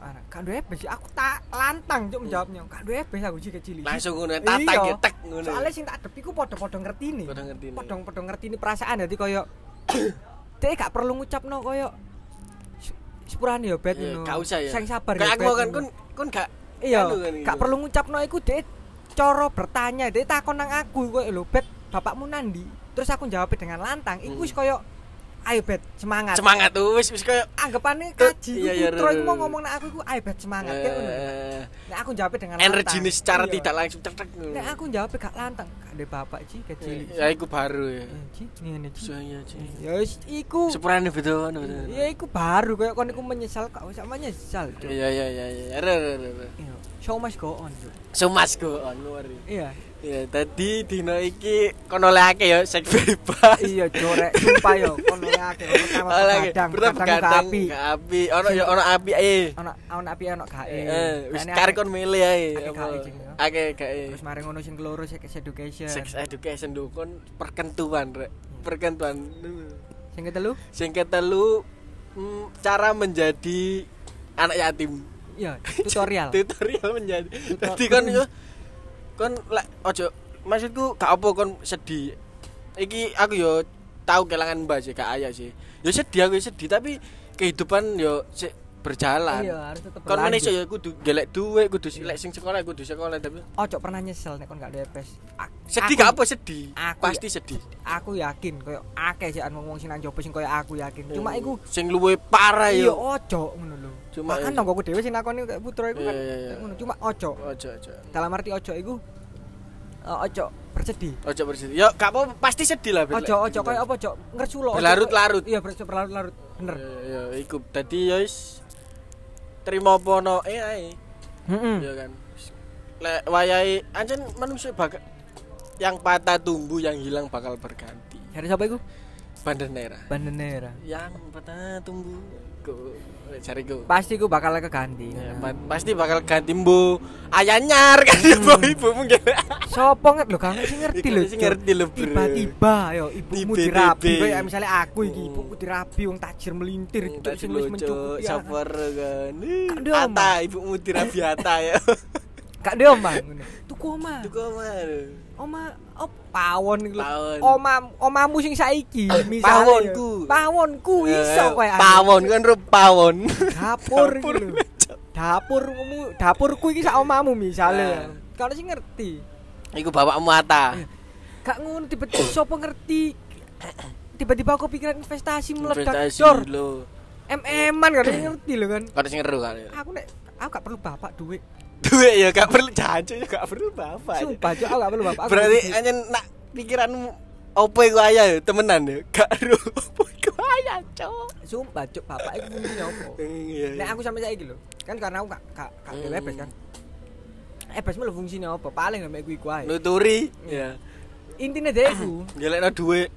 Anak, gak ndek ebes aku tak lantang cuk menjawabnya. Gak ndek ebes aku sih kecil langsung ngono tata Iya. getek ngono. soalnya sing tak adep iku padha-padha ngerti nih Padha ngerti nih. padha-padha ngerti nih perasaan. Dadi koyo *coughs* dia gak perlu ngucapno koyo "Su- sepurane ya bet Iya, ngono. gak usah ya. sing sabar Kayak ya aku Bet, kan kon kon gak iya anu kan gak perlu ngucapno iku dek cara bertanya dek takon nang aku kok lho bet bapakmu nandi terus aku jawab dengan lantang iku Hmm. wis koyo ayo bet semangat semangat tuh wis wis koyo anggapannya Tuh, kaji iya, iya, putra iya, iku mau iya. ngomong nang aku iku ayo bet semangat kayak ngono eh, nek aku jawab dengan energi ini secara Iya. tidak langsung cetek ngono. nek aku jawab gak lantang gak ada bapak Ci kecil Ya iku baru ya. Eh, Ci ngene Ci Soalnya sih. ya wis iku Sepurane betul betul. ya iku baru kayak kon iku menyesal gak usah menyesal. Iya iya iya iya. Re re re. re. show must go on Cuk. Sumas go on ngori. iya Ya tadi dino iki kono leke ya seks bebas. iya jorek sumpah yo kono akeh pertama Pertama begadang begadang api ke api. Ono ya ono api eh. ono ono api ono gae Eh, wis karek kon milih ae. apa. gae, ya. Terus mari ngono sing keloro sex education Sex education do kon perkentuan rek. Perkentuan. sing ketelu Sing ketelu mm, cara menjadi anak yatim. iya tutorial *laughs* tutorial menjadi dadi kon yo kon lek ojo maksudku gak apa kon sedih. Iki aku yo tahu kelangan mbak sih gak ayah sih. Yo sedih aku sedih tapi kehidupan yo sik berjalan. Iya harus tetep kon meneh yo kudu gelek duit kudu lek sing sekolah kudu sekolah tapi ojo pernah nyesel nek kon gak A- sedih gak apa sedih. aku pasti sedih. aku yakin koyo akeh sih ngomong sing nang jopo sing koyo aku yakin. Cuma iku sing luwe parah iya yo. ojo ngono lho. Cuma iya. nang aku dhewe sing nakoni kayak putra iku kan. Iya, iya, iya. ngono cuma ojo. Ojo ojo. Dalam arti ojo iku eh, ojo bersedih. Ojo bersedih. Yo gak apa pasti sedih lah ojo ojo koyo apa ojo ngersulo Berlarut-larut. iya ber- berlarut-larut. Bener. Ya, ya, iku. Tadi ya wis terima apa no eh ae. Heeh ya kan? Lek wayahe ancen manusia bakal yang patah tumbuh yang hilang bakal berganti. Dari siapa iku? Bandanera Bandanera yang patah tumbuh go lek jariku pasti ku bakal keganti Ya, pa- pasti bakal ganti mbu ayanyar kan ibu ibu mungkin Sopo ngerti lho kan sing ngerti Cuk. ngerti Bro. Tiba-tiba yo ibumu dirabi kayak misalnya aku iki Hmm. ibuku dirabi wong tajir melintir tadi sing wis mencukupi. sabar kan Ata ibumu dirabi Ata ya Gak ada omah ngono. Tuku omah. Tuku mana Omah oh pawon lho. Pawon. Omah omamu sing saiki misalnya. Pawonku. Pawonku iso Eh, koyo pawon kan rup pawon Dapur iki Dapur, lho. Dapurmu dapurku iki sak omamu misalnya. Nah. Kalau sing ngerti. Iku bapakmu Ata Gak ngono tiba-tiba sopo ngerti. Tiba-tiba aku pikiran investasi meledak investasi lo MM-an gak ngerti lho kan. Kau ngeru kan Aku nek aku gak perlu bapak duit. Duit ya gak perlu jajan ya gak perlu bapak Sumpah, Cuk, aku gak perlu bapak. Berarti perlu hanya nak pikiranmu Opo iku ayah ya temenan ya Gak ru Opo iku ayah cowok sumpah, Cuk, bapak fungsinya apa? Iya Nek aku sampai saiki lho. Kan karena aku gak gak gak Hmm. ebes kan. Ebes melu fungsinya apa? Paling nek iku iku ae. Nuturi Ya Intine dhewe iku *clears throat* Gelekno duit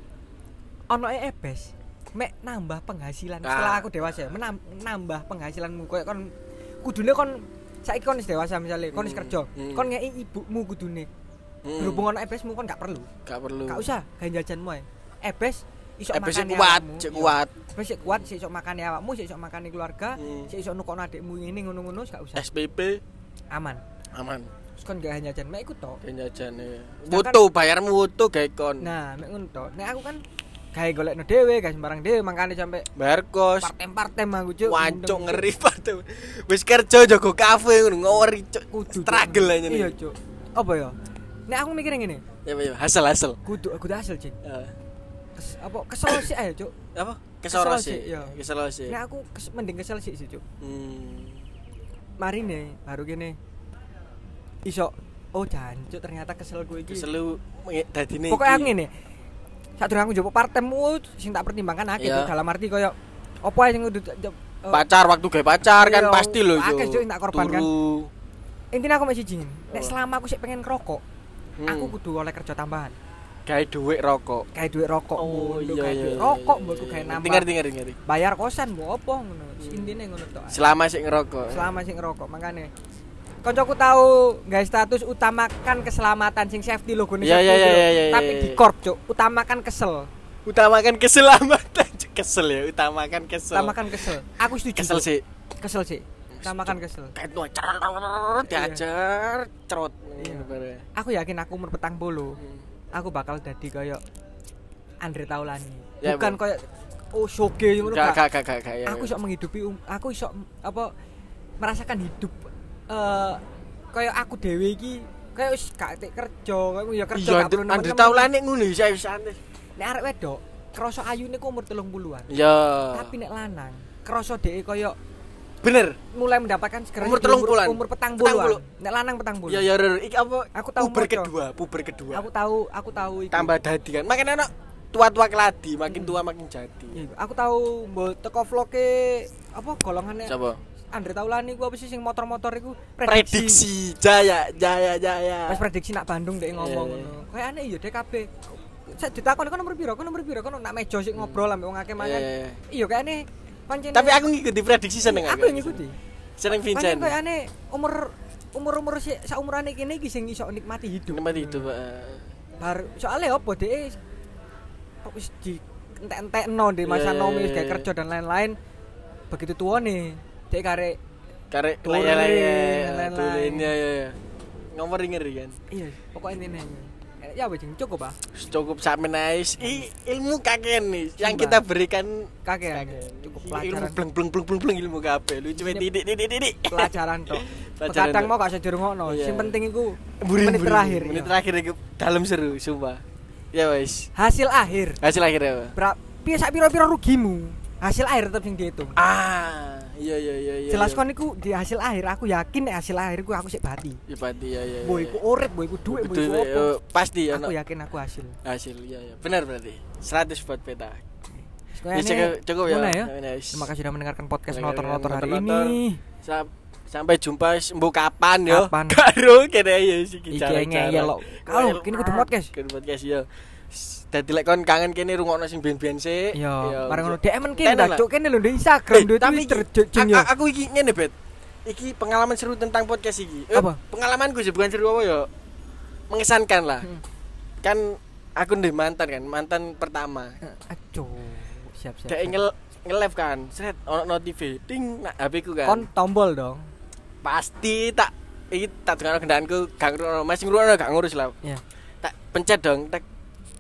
ono e ebes mek nambah penghasilan Ah. setelah aku dewasa menam, nambah penghasilanmu koyo kon kudune kon saiki kon dewasa misalnya kon Hmm. kerja Hmm. kon ngeki ibumu kudune Hmm. berhubung ono ebesmu kon gak perlu Gak perlu gak usah gawe jajanmu ae ebes iso Ebes makane kuat. Cek Iya. kuat Wis sik kuat, sik iso makani awakmu, sik iso makani keluarga, Hmm. sik iso nukokno adikmu ngene ngono-ngono gak usah. SPP Aman. Aman Terus kon gak jajan, mek iku tok. Jajan Sedangkan- Wutu bayarmu wutu gawe kon Nah, mek ngono tok. Nek aku kan gawe golekno dhewe, gawe sembarang dhewe, makane sampe bayar kos partem-partem aku cuk. wancuk ngeri banget wis kerja jago kafe ngono ngori cuk struggle aja Iya, nih cuk. Apa ya? Nek aku mikirnya ngene, ya ya hasil hasil kudu kudu hasil, Cik. Eh, Kes, apa kesel sih ayo, cuk. apa kesel sih iya. kesel sih Nek aku kes, mending kesel sih sih, cuk. hmm. Mari nih, baru gini. Iso Oh jancuk ternyata kesel gue iki. kesel dadi nih Pokoknya aku ngene. Saat durung aku njupuk partemu sing tak pertimbangkan akeh. Cuk. dalam arti koyo apa ae sing eh, pacar waktu gaya pacar kan Iya, pasti loh akeh, Cuk, yang tak korbankan. Intinya aku masih jingin. Nek selama aku sih pengen ngerokok, Hmm. aku kudu oleh kerja tambahan. gawe duit rokok Kayak duit rokok, oh iya kayak iya duit iya, rokok, iya, mbok kayak ngerti nambah. ngerti ngerti ngerti Bayar kosan mbok apa ngono. Intine ngono tok. selama sih ngerokok Selama sih ngerokok, makane Koncoku tahu guys status utamakan keselamatan sing safety logo nih Iya, iya, iya, iya, iya, Tapi iya. di korp, Cuk. Utamakan kesel. utamakan keselamatan kesel ya utamakan kesel Utamakan kesel. Aku setuju. kesel sih Kesel sih. Utamakan kesel. cerot diajar cerot Iya. Iya. Aku yakin aku umur petang bolu. Aku bakal jadi kayak Andre Taulani. Ya, Bukan Bu. kayak oh soge ngono ya Aku iso menghidupi um- aku iso apa merasakan hidup eh kayak aku dewe iki kayak wis gak tek kerja, kayak ya kerja iya gak perlu Andre nemen-nemen. Taulani ngono ya saya santai Nek arek wedok, kroso ayune ku umur 30-an. ya Tapi nek lanang, kroso dhek koyo bener mulai mendapatkan segera Umur telung puluhan. umur petang puluh. Nek lanang petang puluh. ya ya Rer. iki apa Aku tahu puber moco. kedua puber kedua Aku tahu, aku tahu tambah dadi kan makanya anak tua-tua keladi makin tua makin jadi Iya, iku. Aku tahu mbok teko vloge apa golongannya coba Andre Taulani ku apa sih sing motor-motor iku prediksi jaya jaya jaya Pas prediksi nak Bandung dek ngomong Iya, iya. ngono. Kayak aneh iya dek kabeh. Saya ditakoni kon nomor piro? Kon nomor piro? Kon nak meja sik ngobrol ambek wong akeh mangan. Iya, iya, iya. Iya kayak aneh pancen tapi aku ngikuti prediksi seneng aku yang ngikuti. seneng Vincent kayak aneh umur umur-umur si saumurane kene iki sing iso nikmati hidup. nikmati itu Pak. Baru soalnya apa dek kok wis di entek-entekno di masa Iya, iya, nomi iya, kayak iya. kerja dan lain-lain. Begitu tua nih, dek karek karek Touring, layar lain-lain. layar tulen ya ya ya ngomong ngeri kan iya, pokoknya ini ya wis cukup ah. cukup sampe nice I, ilmu kakek nih yang kita berikan Kakek kakek. cukup ilmu pelajaran bleng bleng bleng bleng bleng ilmu kabeh lu cuma tidik tidik tidik pelajaran. *laughs* Pelajaran Kadang mau gak usah dirungokno. Iya. Sing penting iku Buri, menit terakhir. menit iya. terakhir itu dalam seru sumpah ya wis Hasil akhir. hasil akhirnya apa Berapa piye sak piro-piro rugimu? Hasil akhir tetap sing dihitung. ah iya iya iya iya Jelas iya. kon iku di hasil akhir aku yakin nek hasil akhir iku aku sik bati. Iya, pasti ya ya Boy iku urip, boy iku duit, boy iku ya, apa. pasti ya Aku yakin aku hasil. hasil ya ya benar berarti 100 buat peta Ya, cukup- cukup ya. Ya, ya. Terima kasih sudah mendengarkan podcast notor-notor hari ini. Sa- sampai jumpa sembuh kapan yo Kapan? *laughs* karo kene ya sih Iki ngeyel lo. Kalau kini kudu podcast. kudu podcast yo dadi lek kon kangen kene rungokno sing ben-ben sik Yo, bareng ngono. DM lah. cuk kene lho di Instagram, Eh, di tapi Twitter, a- aku iki ngene bet iki pengalaman seru tentang podcast iki Eh, Apa? pengalamanku sih bukan seru apa yo mengesankan lah Hmm. kan aku ndek mantan kan mantan pertama Aduh, siap-siap. Dek ngel nge-live kan seret ono notif ding nak HP ku kan Kon tombol dong. pasti tak iki tak dengar kendaraanku gak ngono masih ngono gak ngurus lah Iya. tak pencet dong tak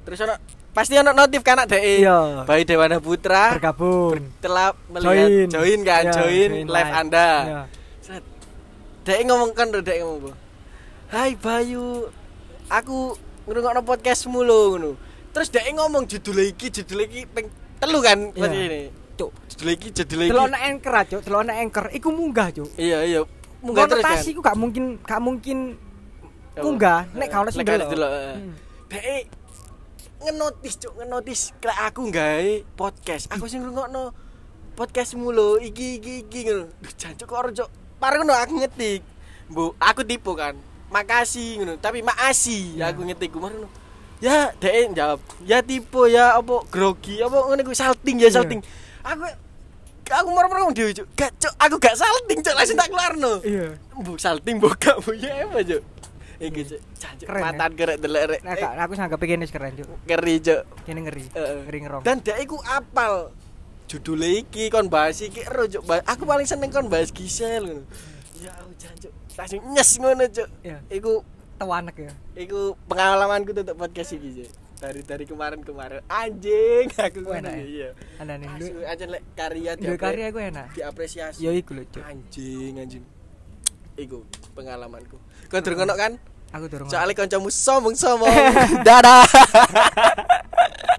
terus ono pasti ono notif kan ada Iya. Bayi Dewana Putra Bergabung. telah melihat Join. join, kan Iya, join, join live live. Anda Iya. Dek ngomong kan dek ngomong? Hai Bayu aku ngrungokno podcastmu lho ngono terus dek ngomong judul iki judul iki ping telu kan Iya. pasti ini Cuk, judul iki judul iki delok anchor aja, delok anchor iku munggah, Cuk. iya iya munggah terus kan Konotasi iku gak mungkin gak mungkin munggah nek gak ono sing delok. eh. Hmm. Ngenotis cuk ngenotis. Klek aku gawe podcast aku sing ngrungokno podcastmu lho iki iki iki ngono. Duh jancuk kok ora cuk? Pareng ngono aku ngetik. Bu aku tipu kan. Makasih ngono. Tapi makasih Ya. aku ngetik. Ku ngono ya dek jawab ya tipu ya apa grogi apa ngene ku salting ya Iya. salting. Aku aku marah-marah ngomong dhewe cuk. Gak cuk aku gak salting cuk langsung tak keluarno Iya. bu salting bu gak bu. Ya apa cuk Iya, iki gitu. cancuk ya? matan gerek delek rek. Nah, Nek aku sangat pengen keren cuk. Ngeri cuk. Kene ngeri. Ngeri ngerong. Dan dek iku apal judulnya iki kon bahas iki ero. Aku paling seneng kon bahas Gisel ngono. Ya cancuk. Langsung nyes ngono cuk. Iya. Iku tewanek ya. Iku pengalamanku untuk podcast iki cuk. dari dari kemarin kemarin anjing *laughs* aku enak ya? iya enak nih aja lek karya dia karya gue enak diapresiasi ya iku lucu anjing anjing iku pengalamanku Kau durung ngono kan? Aku durung. Soale kancamu sombong-sombong. *laughs* Dadah. *laughs*